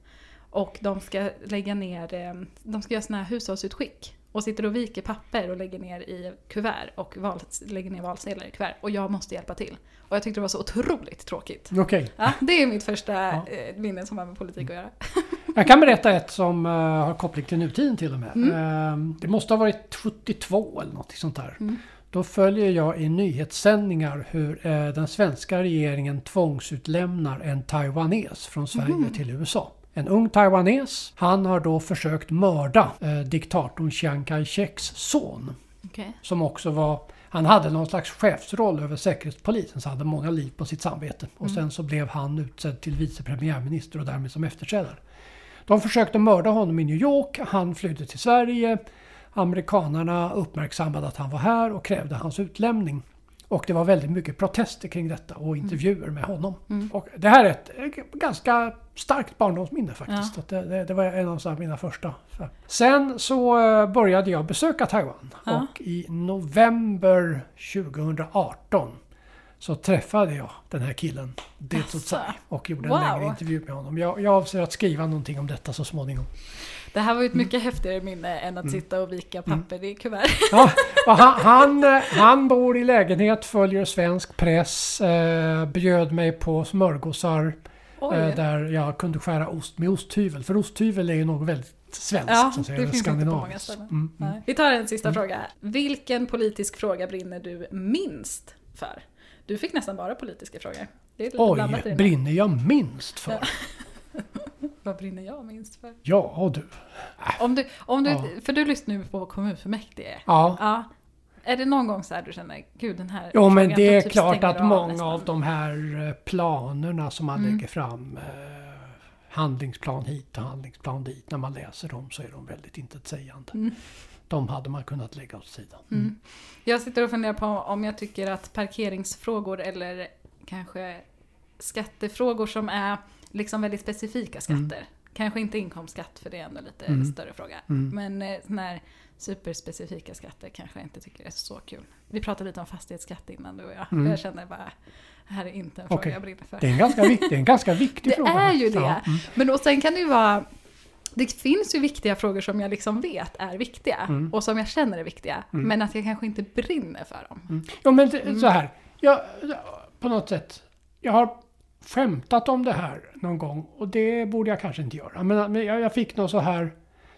Och de ska lägga ner, eh, de ska göra såna här hushållsutskick. Och sitter och viker papper och lägger ner i kuvert och val, lägger ner valsedlar i kuvert. Och jag måste hjälpa till. Och jag tyckte det var så otroligt tråkigt. Okej. Ja, det är mitt första Ja. eh, minne som har med politik att göra. *laughs* Jag kan berätta ett som eh, har koppling till nutiden till och med. Mm. Eh, det måste ha varit 72 eller något sånt där. Mm. Då följer jag i nyhetssändningar hur eh, den svenska regeringen tvångsutlämnar en taiwanes från Sverige Mhm. till USA. En ung taiwanes. Han har då försökt mörda eh, diktatorn Chiang Kai-sheks son. Okej. Som också var han hade någon slags chefsroll över säkerhetspolisen så hade många liv på sitt samvete. Och Mm. sen så blev han utsedd till vice premiärminister och därmed som efterträdare. De försökte mörda honom i New York. Han flydde till Sverige. Amerikanerna uppmärksammade att han var här och krävde hans utlämning. Och det var väldigt mycket protester kring detta och intervjuer med honom. Mm. Och det här är ett eh, ganska starkt barndomsminne faktiskt. Att det, det, det var en av mina första. Sen så eh, började jag besöka Taiwan. Ja. Och i november 2018 så träffade jag den här killen, Det Tsai, och gjorde en Wow. längre intervju med honom. Jag, jag avser att skriva någonting om detta så småningom. Det här var ju ett Mm. mycket häftigare minne än att sitta och vika papper i kuvert. Ja, han, han, eh, han bor i lägenhet, följer svensk press, eh, bjöd mig på smörgåsar Oj. eh, där jag kunde skära ost med osthyvel. För osthyvel är ju något väldigt svenskt. Ja, så att säga, det finns inte på många ställen. Mm, mm. Vi tar en sista fråga. Vilken politisk fråga brinner du minst för? Du fick nästan bara politiska frågor. Oj, brinner jag minst för? *laughs* Vad brinner jag minst för? Ja, du. Om du, om du, Ja. För du lyssnar ju på kommunfullmäktige. Ja. Ja. Är det någon gång så här du känner, gud den här Jo men det de är typ klart att av många nästan. av de här eh, planerna som man Mm. lägger fram, eh, handlingsplan hit och handlingsplan dit, när man läser dem så är de väldigt intetsägande. Mm. De hade man kunnat lägga åt sidan. Mm. Jag sitter och funderar på om jag tycker att parkeringsfrågor eller kanske skattefrågor som är liksom väldigt specifika skatter. Kanske inte inkomstskatt för det är ändå lite Mm. större fråga. Mm. Men eh, här superspecifika skatter kanske jag inte tycker är så kul. Vi pratade lite om fastighetsskatt innan du och jag. Mm. Jag känner bara, det här är inte en fråga Okej. jag brinner för. Det är en ganska, vik- det är en ganska viktig *laughs* Det fråga. är ju det. Ja, mm. Men och sen kan det ju vara det finns ju viktiga frågor som jag liksom vet är viktiga Mm. och som jag känner är viktiga. Mm. Men att jag kanske inte brinner för dem. Mm. Ja men det, Mm. så här. Jag, på något sätt. Jag har skämtat om det här någon gång och det borde jag kanske inte göra. Men, men jag, jag fick någon så här.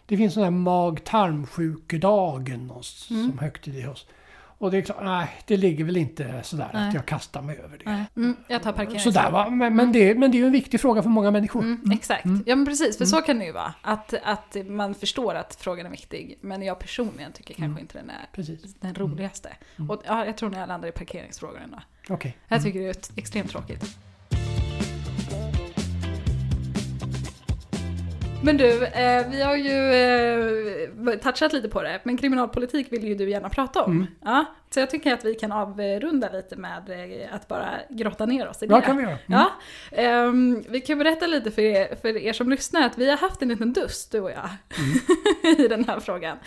Det finns sån här mag-tarmsjukedagen Mm. som högtid höst. Och det är klart, nej det ligger väl inte sådär Nej. att jag kastar mig över det. Mm, jag tar parkering. Sådär va, men, men, det, men det är ju en viktig fråga för många människor. Mm, exakt. Mm. Ja men precis, för så kan det ju vara. Att, att man förstår att frågan är viktig. Men jag personligen tycker kanske Mm. inte den är Precis, den roligaste. Mm. Och ja, jag tror nog jag landar i parkeringsfrågor ändå. okej. Jag Mm. tycker det är extremt tråkigt. Men du, eh, vi har ju eh, touchat lite på det, men kriminalpolitik vill ju du gärna prata om. Mm. Ja, så jag tycker att vi kan avrunda lite med eh, att bara grotta ner oss i det. Ja, kan vi göra. Mm. Ja, ehm, vi kan berätta lite för er, för er som lyssnar att vi har haft en liten dust, du och jag, *laughs* i den här frågan.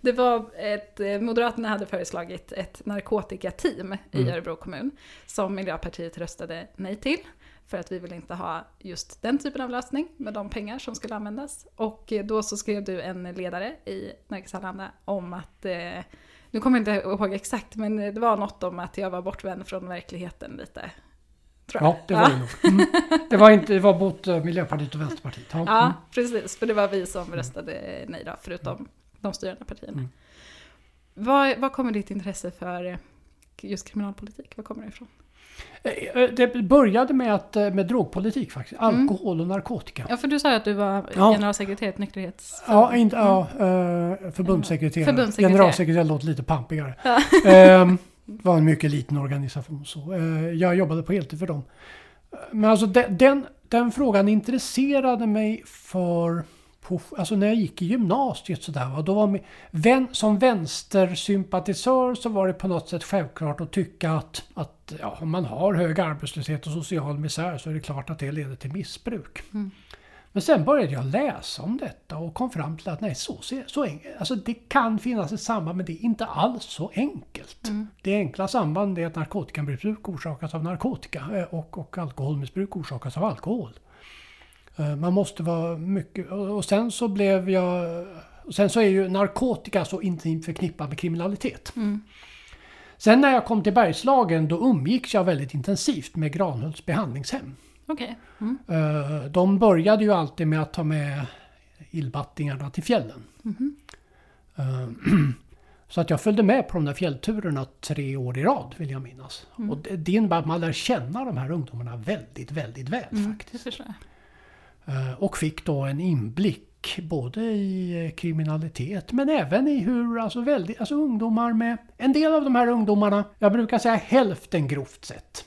Det var ett, eh, Moderaterna hade föreslagit ett narkotikateam i Mm. Örebro kommun som Miljöpartiet röstade nej till. För att vi vill inte ha just den typen av lösning med de pengar som skulle användas. Och eh, då så skrev du en ledare i Nerikes Allehanda om att, eh, nu kommer jag inte ihåg exakt, men det var något om att jag var bortvänd från verkligheten lite. Ja, det var det nog. Mm. Det var, inte, det var mot eh, Miljöpartiet och Vänsterpartiet. Ja. Ja, Mm. precis. För det var vi som röstade nej då, förutom de styrande partierna. Mm. Vad, vad kommer ditt intresse för just kriminalpolitik? Var kommer det ifrån? Eh, eh, Det började med, att, eh, med drogpolitik faktiskt. Alkohol och narkotika. Ja, för du sa ju att du var Ja. generalsekreterare i nykterhets... Ja, inte, ja förbundssekreterare. Förbundssekreterare. Generalsekreterare låter lite pampigare. Ja. *laughs* Ehm, var en mycket liten organisation. Så. Jag jobbade på heltid för dem. Men alltså den, den, den frågan intresserade mig för på, alltså när jag gick i gymnasiet sådär. Då var vän, som vänstersympatisör så var det på något sätt självklart att tycka att, att ja, om man har hög arbetslöshet och social misär så är det klart att det leder till missbruk. Mm. Men sen började jag läsa om detta och kom fram till att nej, så, så enkelt. Alltså det kan finnas ett samband men det är inte alls så enkelt. Mm. Det enkla sambandet är att narkotikamissbruk orsakas av narkotika eh, och, och alkoholmissbruk orsakas av alkohol. Eh, Man måste vara mycket... Och sen så blev jag... och Sen så är ju narkotika så intimt förknippat med kriminalitet. Mm. Sen när jag kom till Bergslagen då umgicks jag väldigt intensivt med Granhults behandlingshem. Okej. Mm. Eh, De började ju alltid med att ta med illbattingarna till fjällen. Eh, *clears throat* Så att jag följde med på de där fjällturerna tre år i rad vill jag minnas. Mm. Och det, det innebär att man lär känna de här ungdomarna väldigt, väldigt väl Mm. Faktiskt. Eh, Och fick då en inblick både i eh, kriminalitet men även i hur alltså väldigt, alltså ungdomar med... En del av de här ungdomarna, jag brukar säga hälften grovt sett,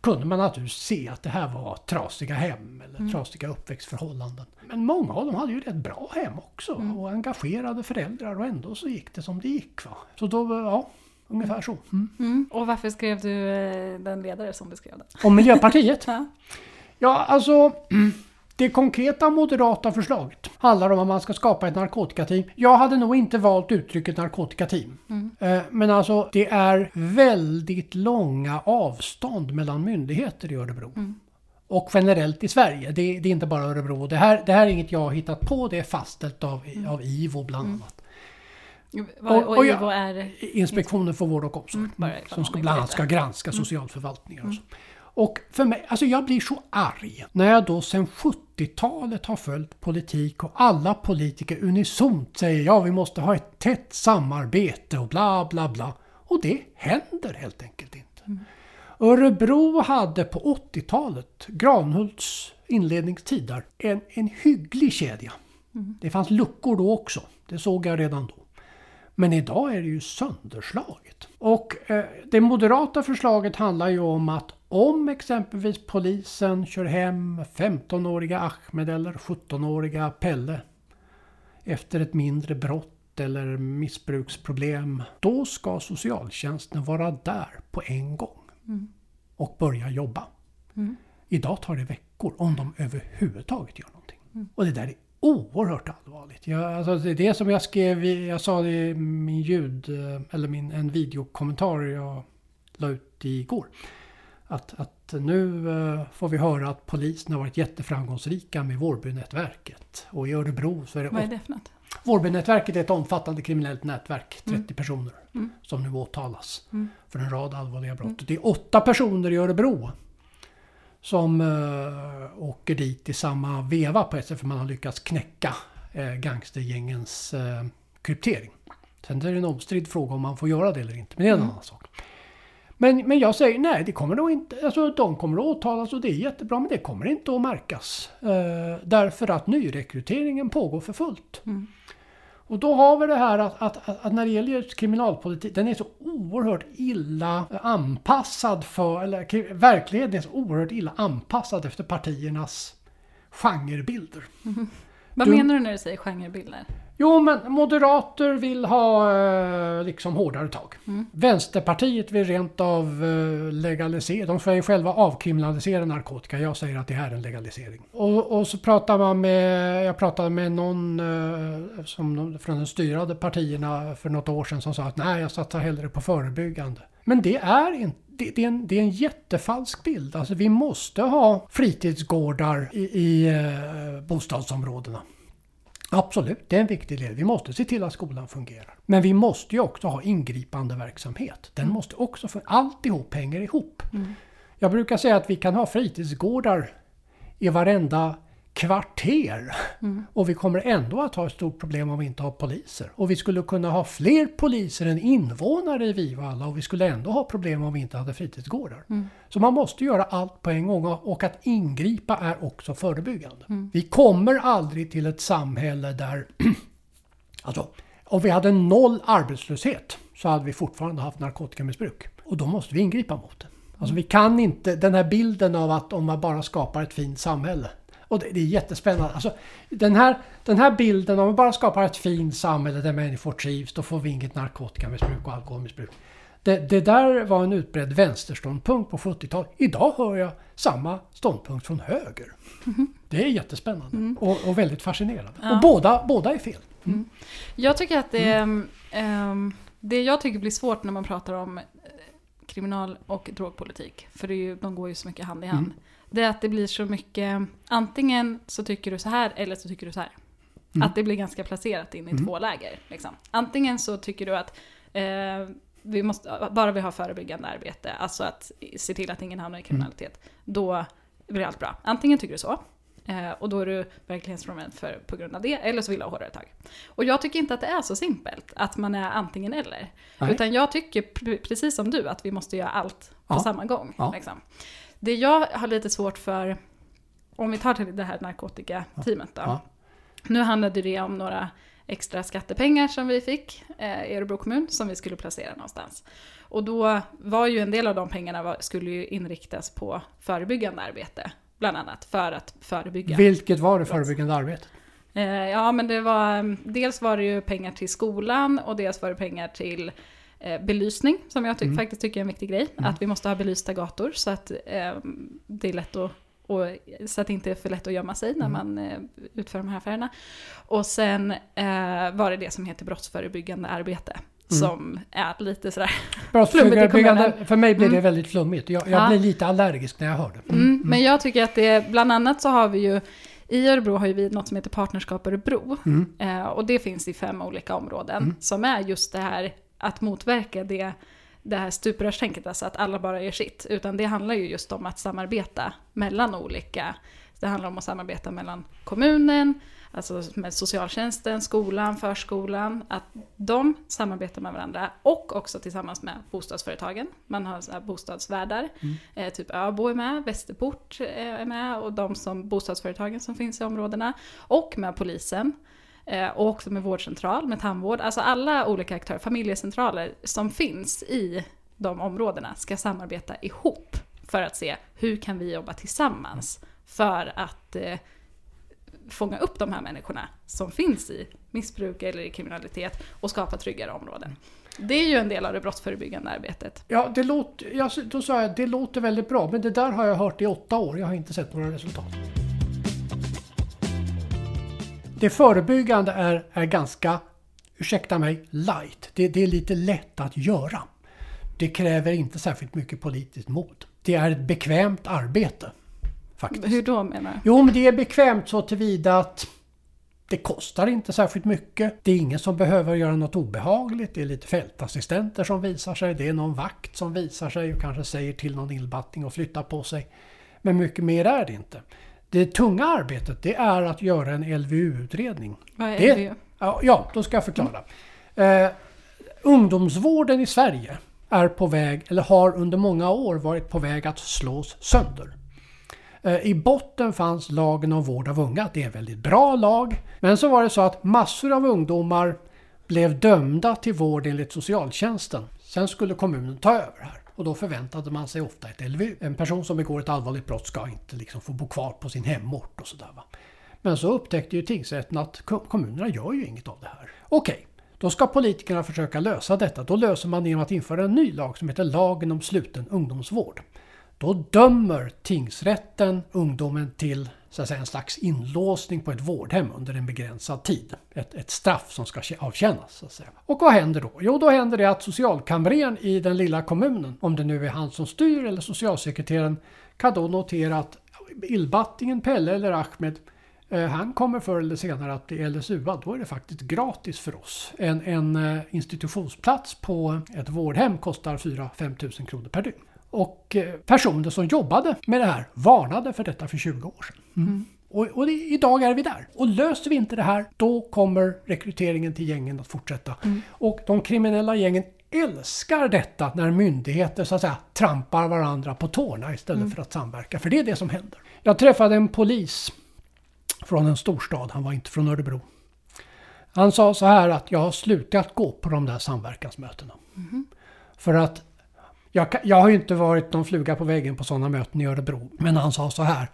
kunde man naturligtvis se att det här var trasiga hem eller Mm. trasiga uppväxtförhållanden. Men många av dem hade ju rätt bra hem också Mm. och engagerade föräldrar och ändå så gick det som det gick. Va? Så då, ja, ungefär så. Mm. Mm. Och varför skrev du eh, den ledare som du skrev den? Och Miljöpartiet? *laughs* Ja. Ja, alltså *clears throat* det konkreta moderata förslaget handlar om att man ska skapa ett narkotikateam. Jag hade nog inte valt uttrycket narkotikateam. Mm. Eh, Men alltså det är väldigt långa avstånd mellan myndigheter i Örebro. Mm. Och generellt i Sverige. Det, det är inte bara Örebro. Det här, det här är inget jag har hittat på. Det är fastställt av, av IVO bland Mm. annat. Och, och, Och- är... Inspektionen för vård och omsorg. Mm, bara som ska bland annat ska granska socialförvaltningar och så. Och för mig, alltså jag blir så arg när jag då sedan 70-talet har följt politik och alla politiker unisont säger ja vi måste ha ett tätt samarbete och bla bla bla. Och det händer helt enkelt inte. Örebro hade på 80-talet, Granhults inledningstider, en, en hygglig kedja. Det fanns luckor då också, det såg jag redan då. Men idag är det ju sönderslaget. Och eh, det moderata förslaget handlar ju om att om exempelvis polisen kör hem 15-åriga Ahmed eller 17-åriga Pelle efter ett mindre brott eller missbruksproblem, då ska socialtjänsten vara där på en gång Mm. och börja jobba. Mm. Idag tar det veckor om de överhuvudtaget gör någonting. Mm. Och det där är oerhört allvarligt. Jag, alltså det är det som jag skrev, jag sa det i min ljud, eller min, en videokommentar jag la ut igår. Att, att nu eh, får vi höra att polisen har varit jätteframgångsrika med Vårbynätverket. Och i Örebro så är det... Vad är det för något? Vårbynätverket är ett omfattande kriminellt nätverk, 30 Mm. personer, Mm. som nu åtalas Mm. för en rad allvarliga brott. Det är åtta personer i Örebro som uh, åker dit i samma veva på ett sätt för man har lyckats knäcka uh, gangstergängens uh, kryptering. Sen är det en omstridd fråga om man får göra det eller inte, men det är en Mm. annan sak. Men, men jag säger nej, det kommer nog inte, alltså de kommer att åtalas och det är jättebra men det kommer inte att märkas. Eh, därför att nyrekryteringen pågår för fullt. Mm. Och då har vi det här att, att, att, att när det gäller kriminalpolitik, den är så oerhört illa anpassad för, eller verkligheten är så oerhört illa anpassad efter partiernas genrebilder. *laughs* Vad Du- menar du när du säger genrebilder? Jo, men moderater vill ha eh, liksom hårdare tag. Mm. Vänsterpartiet vill rent av eh, legalisera. De säger själva avkriminalisera narkotika. Jag säger att det här är en legalisering. Och, och så pratar man med, jag pratade med någon eh, som, från de styrande partierna för något år sedan som sa att nej, jag satsar hellre på förebyggande. Men det är inte det, det, är en, det är en jättefalsk bild. Alltså vi måste ha fritidsgårdar i, i eh, bostadsområdena. Absolut, det är en viktig del. Vi måste se till att skolan fungerar. Men vi måste ju också ha ingripande verksamhet. Den måste också, för alltihop hänger ihop. Mm. Jag brukar säga att vi kan ha fritidsgårdar i varenda kvarter. Mm. Och vi kommer ändå att ha ett stort problem om vi inte har poliser. Och vi skulle kunna ha fler poliser än invånare i Vivalla och vi skulle ändå ha problem om vi inte hade fritidsgårdar. Mm. Så man måste göra allt på en gång och att ingripa är också förebyggande. Mm. Vi kommer aldrig till ett samhälle där *clears throat* Alltså, om vi hade noll arbetslöshet så hade vi fortfarande haft narkotikamissbruk. Och då måste vi ingripa mot det. Alltså vi kan inte, den här bilden av att om man bara skapar ett fint samhälle. Och det, det är jättespännande. Alltså, den, här, den här bilden, om vi bara skapar ett fint samhälle där människor trivs, då får vi inget narkotikamissbruk och alkoholmissbruk. Det, det där var en utbredd vänsterståndpunkt på 70-talet. Idag hör jag samma ståndpunkt från höger. Mm. Det är jättespännande mm. och, och, väldigt fascinerande. Ja. Och båda, båda är fel. Mm. Jag tycker att det, um, det jag tycker blir svårt när man pratar om eh, kriminal och drogpolitik, för det ju, de går ju så mycket hand i hand. Mm. Det är att det blir så mycket, antingen så tycker du så här eller så tycker du så här. Mm. Att det blir ganska placerat in i mm. två läger. Liksom. Antingen så tycker du att eh, vi måste, bara vi har förebyggande arbete, alltså att se till att ingen hamnar i kriminalitet, mm. då blir allt bra. Antingen tycker du så, Eh, och då är du verklighetsfrånvänd för, på grund av det, eller så vill du ha hårdare tag. Och jag tycker inte att det är så simpelt, att man är antingen eller. Nej. Utan jag tycker, precis som du, att vi måste göra allt på ja. samma gång. Ja. Liksom. Det jag har lite svårt för, om vi tar till det här narkotikateamet då. Ja. Nu handlade det om några extra skattepengar som vi fick eh, i Örebro kommun som vi skulle placera någonstans. Och då var ju en del av de pengarna var, skulle ju inriktas på förebyggande arbete bland annat, för att förebygga. Vilket var det förebyggande arbetet? Eh, ja, men det var, dels var det ju pengar till skolan och dels var det pengar till belysning, som jag ty mm. faktiskt tycker är en viktig grej. Mm. Att vi måste ha belysta gator så att eh, det är lätt att och, så att det inte är för lätt att gömma sig när mm. man eh, utför de här affärerna. Och sen eh, var det det som heter brottsförebyggande arbete. Mm. Som är lite sådär *laughs* Brottsförebyggande, för mig blir det mm. väldigt flummigt. Jag, jag ja. blir lite allergisk när jag hör det. Mm. mm. Men jag tycker att det, bland annat så har vi ju i Örebro har vi något som heter Partnerskap Örebro. Mm. Eh, och det finns i fem olika områden. Som är just det här att motverka det, det här stuprörstänket, alltså att alla bara gör sitt. Utan det handlar ju just om att samarbeta mellan olika. Det handlar om att samarbeta mellan kommunen, alltså med socialtjänsten, skolan, förskolan, att de samarbetar med varandra och också tillsammans med bostadsföretagen. Man har så bostadsvärdar, mm. eh, typ Öbo är med, Västerport eh, är med och de som bostadsföretagen som finns i områdena. Och med polisen. Eh, och också med vårdcentral, med tandvård, alltså alla olika aktörer, familjecentraler som finns i de områdena ska samarbeta ihop för att se hur kan vi jobba tillsammans för att eh, fånga upp de här människorna som finns i missbruk eller i kriminalitet och skapa tryggare områden. Det är ju en del av det brottsförebyggande arbetet. Ja, det låter, jag, då sa jag det låter väldigt bra, men det där har jag hört i åtta år. Jag har inte sett några resultat. Det förebyggande är, är ganska, ursäkta mig, light. Det, det är lite lätt att göra. Det kräver inte särskilt mycket politiskt mod. Det är ett bekvämt arbete. Faktiskt. Hur då menar du? Jo, men det är bekvämt så tillvida att det kostar inte särskilt mycket. Det är ingen som behöver göra något obehagligt. Det är lite fältassistenter som visar sig. Det är någon vakt som visar sig och kanske säger till någon illbatting att flytta på sig. Men mycket mer är det inte. Det tunga arbetet det är att göra en LVU-utredning. Vad är det? LVU? Ja, då ska jag förklara. Mm. Uh, ungdomsvården i Sverige är på väg, eller har under många år varit på väg att slås sönder. Eh, I botten fanns lagen om vård av unga. Det är en väldigt bra lag. Men så var det så att massor av ungdomar blev dömda till vård enligt socialtjänsten. Sen skulle kommunen ta över här. Och då förväntade man sig ofta ett LVU. En person som begår ett allvarligt brott ska inte liksom få bo kvar på sin hemort och sådär. Men så upptäckte ju tingsrätten att kommunerna gör ju inget av det här. Okej, då ska politikerna försöka lösa detta. Då löser man genom att införa en ny lag som heter lagen om sluten ungdomsvård. Då dömer tingsrätten ungdomen till så att säga, en slags inlåsning på ett vårdhem under en begränsad tid. Ett, ett straff som ska avtjänas. Så att säga. Och vad händer då? Jo, då händer det att socialkamrern i den lilla kommunen, om det nu är han som styr eller socialsekreteraren, kan då notera att illbattingen Pelle eller Ahmed eh, han kommer förr eller senare att bli LSUA. Då är det faktiskt gratis för oss. En, en eh, institutionsplats på ett vårdhem kostar 4-5 000 kronor per dygn. Och eh, personer som jobbade med det här varnade för detta för 20 år sedan. Mm. Och, och det, idag är vi där. Och löser vi inte det här, då kommer rekryteringen till gängen att fortsätta. Mm. Och de kriminella gängen älskar detta när myndigheter så att säga trampar varandra på tårna istället Mm. för att samverka. För det är det som händer. Jag träffade en polis från en storstad, han var inte från Örebro. Han sa så här att jag har slutat gå på de där samverkansmötena. För att jag, jag har ju inte varit någon fluga på väggen på sådana möten i Örebro. Men han sa så här.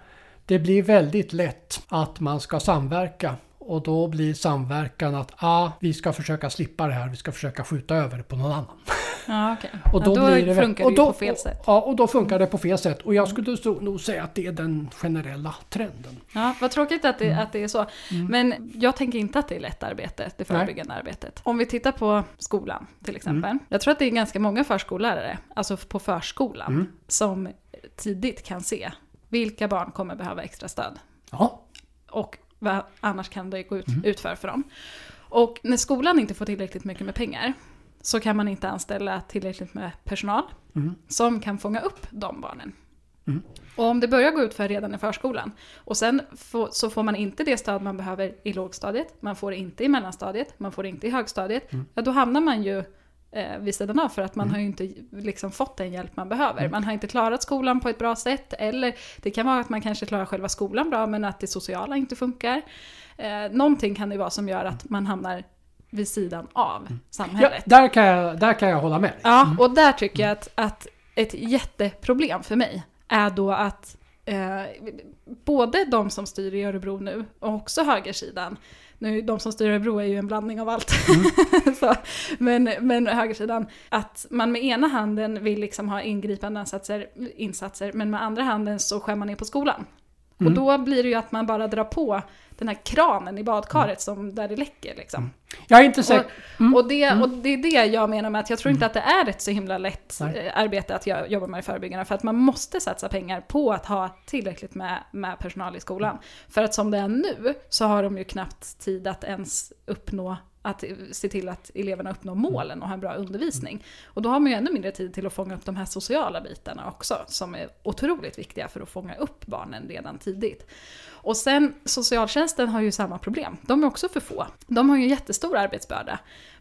Det blir väldigt lätt att man ska samverka. Och då blir samverkan att ah, vi ska försöka slippa det här, vi ska försöka skjuta över det på någon annan. Ja, okej. *laughs* Och då, ja, då blir det, funkar och det då, på fel sätt. Ja, och då funkar det på fel sätt. Och jag skulle så, nog säga att det är den generella trenden. Ja, vad tråkigt att det, Mm. att det är så. Men jag tänker inte att det är lätt arbete, det förebyggande arbetet. Om vi tittar på skolan till exempel. Mm. Jag tror att det är ganska många förskollärare, alltså på förskolan, Mm. som tidigt kan se vilka barn kommer behöva extra stöd. Ja, Och vad annars kan det gå ut, Mm. utför för dem. Och när skolan inte får tillräckligt mycket med pengar så kan man inte anställa tillräckligt med personal Mm. som kan fånga upp de barnen. Mm. Och om det börjar gå ut för redan i förskolan och sen få, så får man inte det stöd man behöver i lågstadiet, man får det inte i mellanstadiet, man får det inte i högstadiet, Mm. ja då hamnar man ju eh, vid sidan av för att man har ju inte liksom fått den hjälp man behöver. Mm. Man har inte klarat skolan på ett bra sätt eller det kan vara att man kanske klarar själva skolan bra men att det sociala inte funkar. Eh, någonting kan det vara som gör att man hamnar vid sidan av Mm. ja samhället. där, kan jag, där kan jag hålla med. Ja, och där tycker jag att, att ett jätteproblem för mig är då att eh, både de som styr i Örebro nu och också högersidan, nu de som styr Örebro är ju en blandning av allt, *laughs* så, men, men högersidan, att man med ena handen vill liksom ha ingripande insatser, insatser men med andra handen så skär man ner på skolan. Och då blir det ju att man bara drar på den här kranen i badkaret som där det läcker liksom. Jag är inte säker. Och, och, det, och det är det jag menar med att jag tror inte att det är ett så himla lätt Nej. eh, arbete att jag jobbar med det förebyggande. För att man måste satsa pengar på att ha tillräckligt med, med personal i skolan. För att som det är nu så har de ju knappt tid att ens uppnå att se till att eleverna uppnår målen och har en bra undervisning. Och då har man ju ännu mindre tid till att fånga upp de här sociala bitarna också, som är otroligt viktiga för att fånga upp barnen redan tidigt. Och sen socialtjänsten har ju samma problem. De är också för få. De har ju en jättestor arbetsbörda.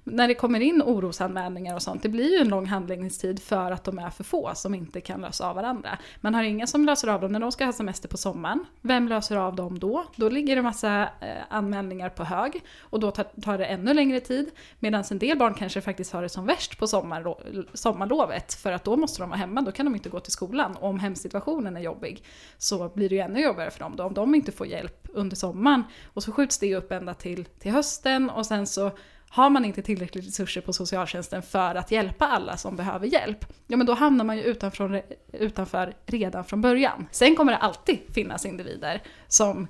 När det kommer in orosanmälningar och sånt, det blir ju en lång handläggningstid för att de är för få som inte kan lösa av varandra. Man har inga som löser av dem när de ska ha semester på sommaren. Vem löser av dem då? Då ligger det massa eh, anmälningar på hög och då tar, tar det ännu längre tid. Medan en del barn kanske faktiskt har det som värst på sommarlo- sommarlovet för att då måste de vara hemma, då kan de inte gå till skolan. Och om hemsituationen är jobbig så blir det ju ännu jobbigare för dem då om de inte får hjälp under sommaren. Och så skjuts det upp ända till, till hösten och sen så har man inte tillräckligt resurser på socialtjänsten för att hjälpa alla som behöver hjälp, ja men då hamnar man ju utanför, utanför redan från början. Sen kommer det alltid finnas individer som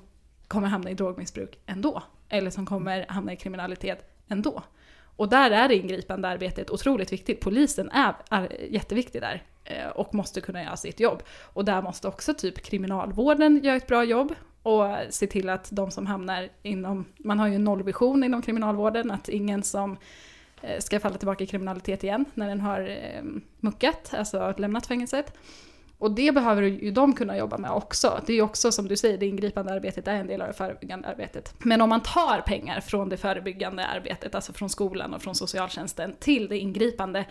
kommer hamna i drogmissbruk ändå, eller som kommer hamna i kriminalitet ändå. Och där är det ingripande arbetet otroligt viktigt. Polisen är, är jätteviktig där eh, och måste kunna göra sitt jobb. Och där måste också typ kriminalvården göra ett bra jobb och se till att de som hamnar inom, man har ju en nollvision inom kriminalvården, att ingen som eh, ska falla tillbaka i kriminalitet igen när den har eh, muckat, alltså lämnat fängelset. Och det behöver ju de kunna jobba med också. Det är ju också som du säger, det ingripande arbetet är en del av det förebyggande arbetet. Men om man tar pengar från det förebyggande arbetet, alltså från skolan och från socialtjänsten till det ingripande,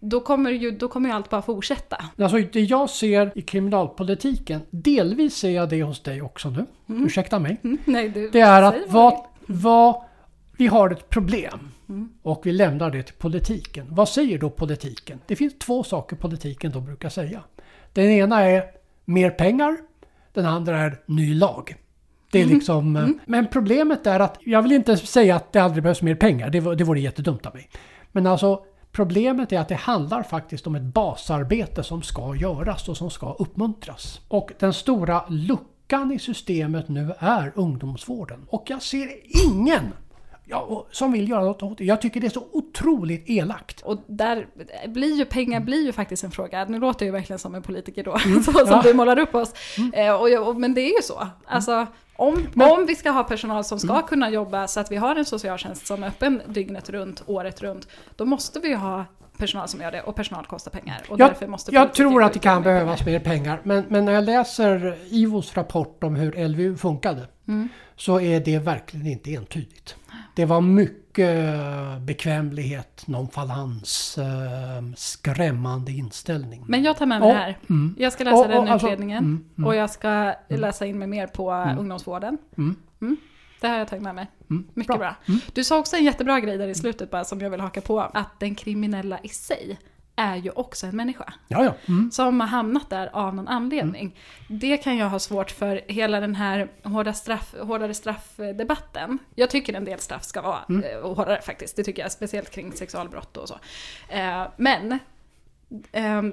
då kommer ju, då kommer ju allt bara fortsätta. Alltså det jag ser i kriminalpolitiken, delvis ser jag det hos dig också nu. Ursäkta mig. Mm, nej, du, Det är att vad, vad, vi har ett problem Mm. och vi lämnar det till politiken. Vad säger då politiken? Det finns två saker politiken då brukar säga. Den ena är mer pengar, den andra är ny lag. Det är Mm. liksom, eh, Men problemet är att, jag vill inte säga att det aldrig behövs mer pengar, det, det vore jättedumt av mig. Men alltså Problemet är att det handlar faktiskt om ett basarbete som ska göras och som ska uppmuntras. Och den stora luckan i systemet nu är ungdomsvården. Och jag ser ingen ja, som vill göra något åt det. Jag tycker det är så otroligt elakt. Och där blir ju pengar blir ju faktiskt en fråga. Nu låter jag ju verkligen som en politiker då, *laughs* så som Mm. Ja. Mm. du målar upp oss. Eh, och, jag- och, men det är ju så. Alltså, om, om vi ska ha personal som ska kunna jobba så att vi har en socialtjänst som är öppen dygnet runt, året runt, då måste vi ju ha personal som gör det och personal kostar pengar. Och Jag, därför måste jag tror att det kan pengar. behövas mer pengar. Men, men när jag läser IVOs rapport om hur LVU funkade Mm. så är det verkligen inte entydigt. Det var mycket eh, bekvämlighet, nonchalans, eh, skrämmande inställning. Men jag tar med mig Och- det här. mm. Jag ska läsa Och- och den alltså- utredningen mm, mm. och jag ska läsa in mig mer på ungdomsvården. Mm. Det här har jag tagit med mig. Mm, Mycket bra. Du sa också en jättebra grej där i slutet bara som jag vill haka på. Att den kriminella i sig är ju också en människa. Ja, ja. Mm. Som har hamnat där av någon anledning. Det kan jag ha svårt för hela den här hårda straff, hårdare straffdebatten. Jag tycker en del straff ska vara Mm. eh, hårdare faktiskt. Det tycker jag, speciellt kring sexualbrott och så. Eh, men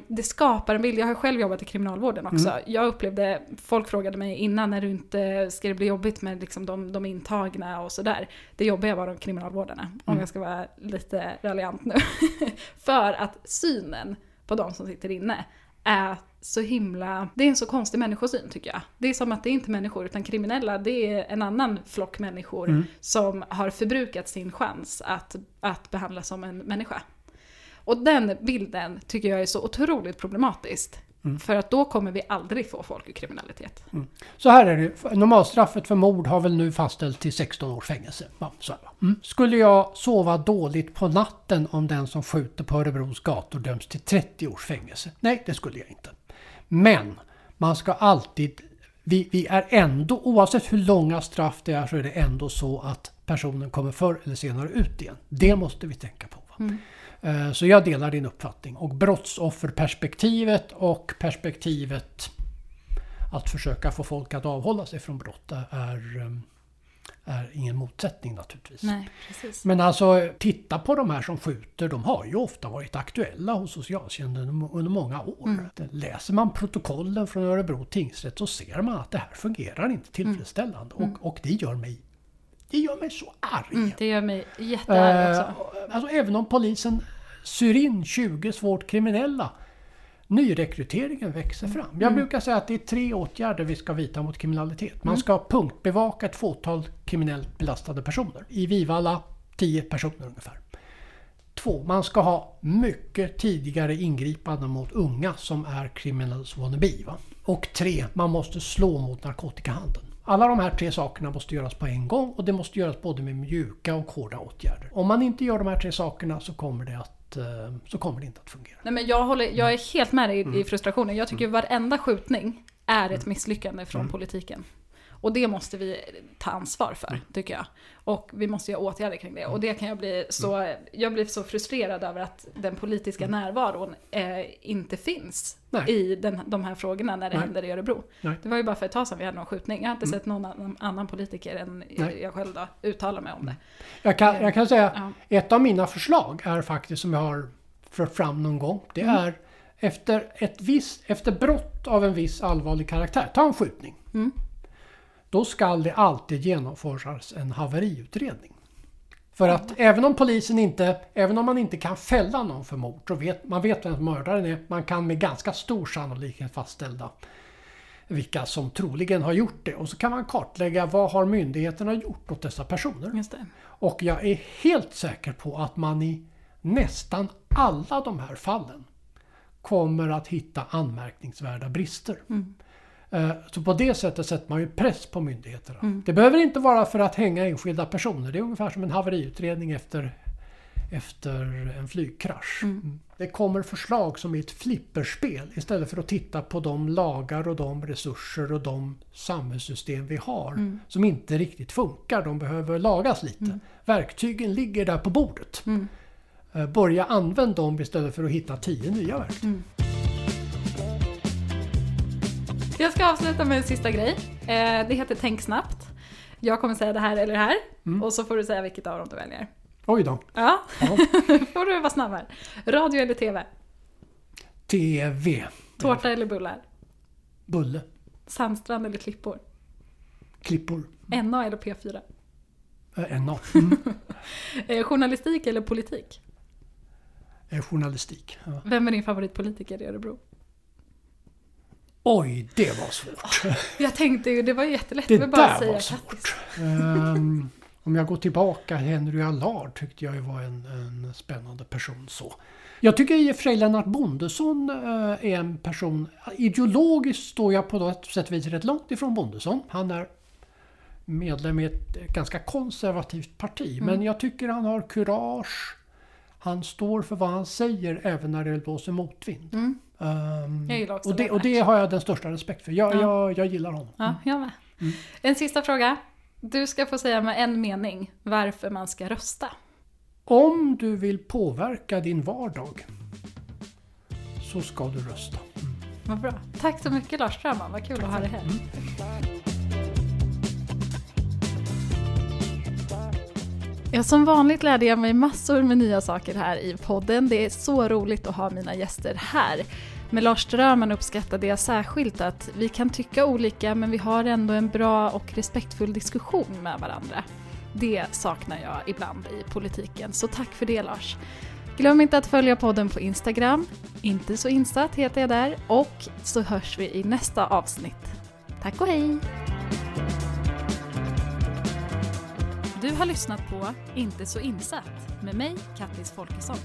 det skapar en bild. Jag har själv jobbat i kriminalvården också. Mm. Jag upplevde, folk frågade mig innan när du inte, ska det bli jobbigt med liksom de, de intagna och sådär. Det jobbiga var de kriminalvårdarna, om Mm. jag ska vara lite raljant nu. *laughs* För att synen på de som sitter inne är så himla... Det är en så konstig människosyn tycker jag. Det är som att det är inte människor utan kriminella, det är en annan flock människor Mm. som har förbrukat sin chans att, att behandlas som en människa. Och den bilden tycker jag är så otroligt problematiskt. Mm. För att då kommer vi aldrig få folk ur kriminalitet. Så här är det. Normalstraffet för mord har väl nu fastställts till 16 års fängelse. Ja, mm. Skulle jag sova dåligt på natten om den som skjuter på Örebros gator döms till 30 års fängelse? Nej, det skulle jag inte. Men man ska alltid... Vi, vi är ändå, oavsett hur långa straff det är, så är det ändå så att personen kommer förr eller senare ut igen. Det måste vi tänka på. Eh, Så jag delar din uppfattning. Och brottsofferperspektivet och perspektivet att försöka få folk att avhålla sig från brott är, ehm, är ingen motsättning naturligtvis. Nej. Men alltså titta på de här som skjuter. De har ju ofta varit aktuella hos socialtjänsten under- många år. Mm. Läser man protokollen från Örebro tingsrätt så ser man att det här fungerar inte tillfredsställande. Och, och det gör mig det gör mig så arg. Mm, det gör mig jättearg Eh, också. alltså även om polisen syr in 20 svårt kriminella. Nyrekryteringen växer fram. Jag Mm. brukar säga att det är tre åtgärder vi ska vidta mot kriminalitet. Man ska punktbevaka ett fåtal kriminellt belastade personer. I Vivalla 10 personer ungefär. Två, man ska ha mycket tidigare ingripanden mot unga som är criminals wannabe. Va? Och tre, man måste slå mot narkotikahandeln. Alla de här tre sakerna måste göras på en gång och det måste göras både med mjuka och hårda åtgärder. Om man inte gör de här tre sakerna så kommer det, att, eh, så kommer det inte att fungera. Nej, men jag, håller, jag är helt med dig Mm. i frustrationen. Jag tycker varenda skjutning är ett misslyckande från Mm. politiken. Och det måste vi ta ansvar för, Mm. tycker jag. Och vi måste göra åtgärder kring det. Och det kan jag bli så... Mm. Jag blir så frustrerad över att den politiska närvaron eh, inte finns Nej. i den, de här frågorna när det Nej. händer i Örebro. Nej. Mm. Det var ju bara för ett tag sedan vi hade någon skjutning. Jag har inte sett någon annan, annan politiker än Nej. jag själv då uttala mig om det. Jag kan, jag kan säga Ja. ett av mina förslag är faktiskt som jag har fört fram någon gång. Det Mm. är efter, ett visst, efter brott av en viss allvarlig karaktär, ta en skjutning. Mm. Då skall det alltid genomföras en haveriutredning. För att även om polisen inte, även om man inte kan fälla någon för mord, så vet man vet vem mördaren är. Man kan med ganska stor sannolikhet fastställa vilka som troligen har gjort det. Och så kan man kartlägga vad har myndigheterna gjort åt dessa personer. Och jag är helt säker på att man i nästan alla de här fallen kommer att hitta anmärkningsvärda brister. Eh, Så på det sättet sätter man ju press på myndigheterna. Det behöver inte vara för att hänga enskilda personer. Det är ungefär som en haveriutredning efter, efter en flygkrasch. Mm. Det kommer förslag som är ett flipperspel istället för att titta på de lagar och de resurser och de samhällssystem vi har som inte riktigt funkar. De behöver lagas lite. Verktygen ligger där på bordet. Eh, Börja använda dem istället för att hitta tio nya verktyg. *laughs* Jag ska avsluta med en sista grej. Eh, det heter Tänk snabbt. Jag kommer säga det här eller det här. Mm. Och så får du säga vilket av dem du väljer. Oj då. Ja, Ja. *laughs* får du vara snabb här. Radio eller TV? TV. Tårta eller bullar? Bulle. Sandstrand eller klippor? Klippor. NA eller P4? Eh, NA. *laughs* Mm. Eh, journalistik eller politik? Eh, Journalistik. Ja. Vem är din favoritpolitiker i Örebro? Oj, det var svårt. *laughs* Jag tänkte ju, det var jättelätt. Det bara där säga var svårt. Ehm, Om jag går tillbaka, Henry Allard tyckte jag var en, en spännande person så. Jag tycker i och för sig Lennart Bondesson eh, är en person, ideologiskt står jag på något sätt vis rätt långt ifrån Bondesson. Han är medlem i ett ganska konservativt parti. Mm. Men jag tycker han har kurage. Han står för vad han säger även när det blåser motvind. Mm. Um, jag gillar också och det, och det har jag den största respekt för. Jag, ja. jag, jag gillar honom. Ja, jag med. Mm. En sista fråga. Du ska få säga med en mening varför man ska rösta. Om du vill påverka din vardag så ska du rösta. Mm. Vad bra. Tack så mycket Lars Strömman, vad kul att ha dig här. Mm. Ja, som vanligt lärde jag mig massor med nya saker här i podden. Det är så roligt att ha mina gäster här. Med Lars Strömman uppskattade jag särskilt att vi kan tycka olika men vi har ändå en bra och respektfull diskussion med varandra. Det saknar jag ibland i politiken, så tack för det Lars. Glöm inte att följa podden på Instagram, inte så insatt heter jag där, och så hörs vi i nästa avsnitt. Tack och hej! Du har lyssnat på Inte så insatt med mig, Kattis Folkesson.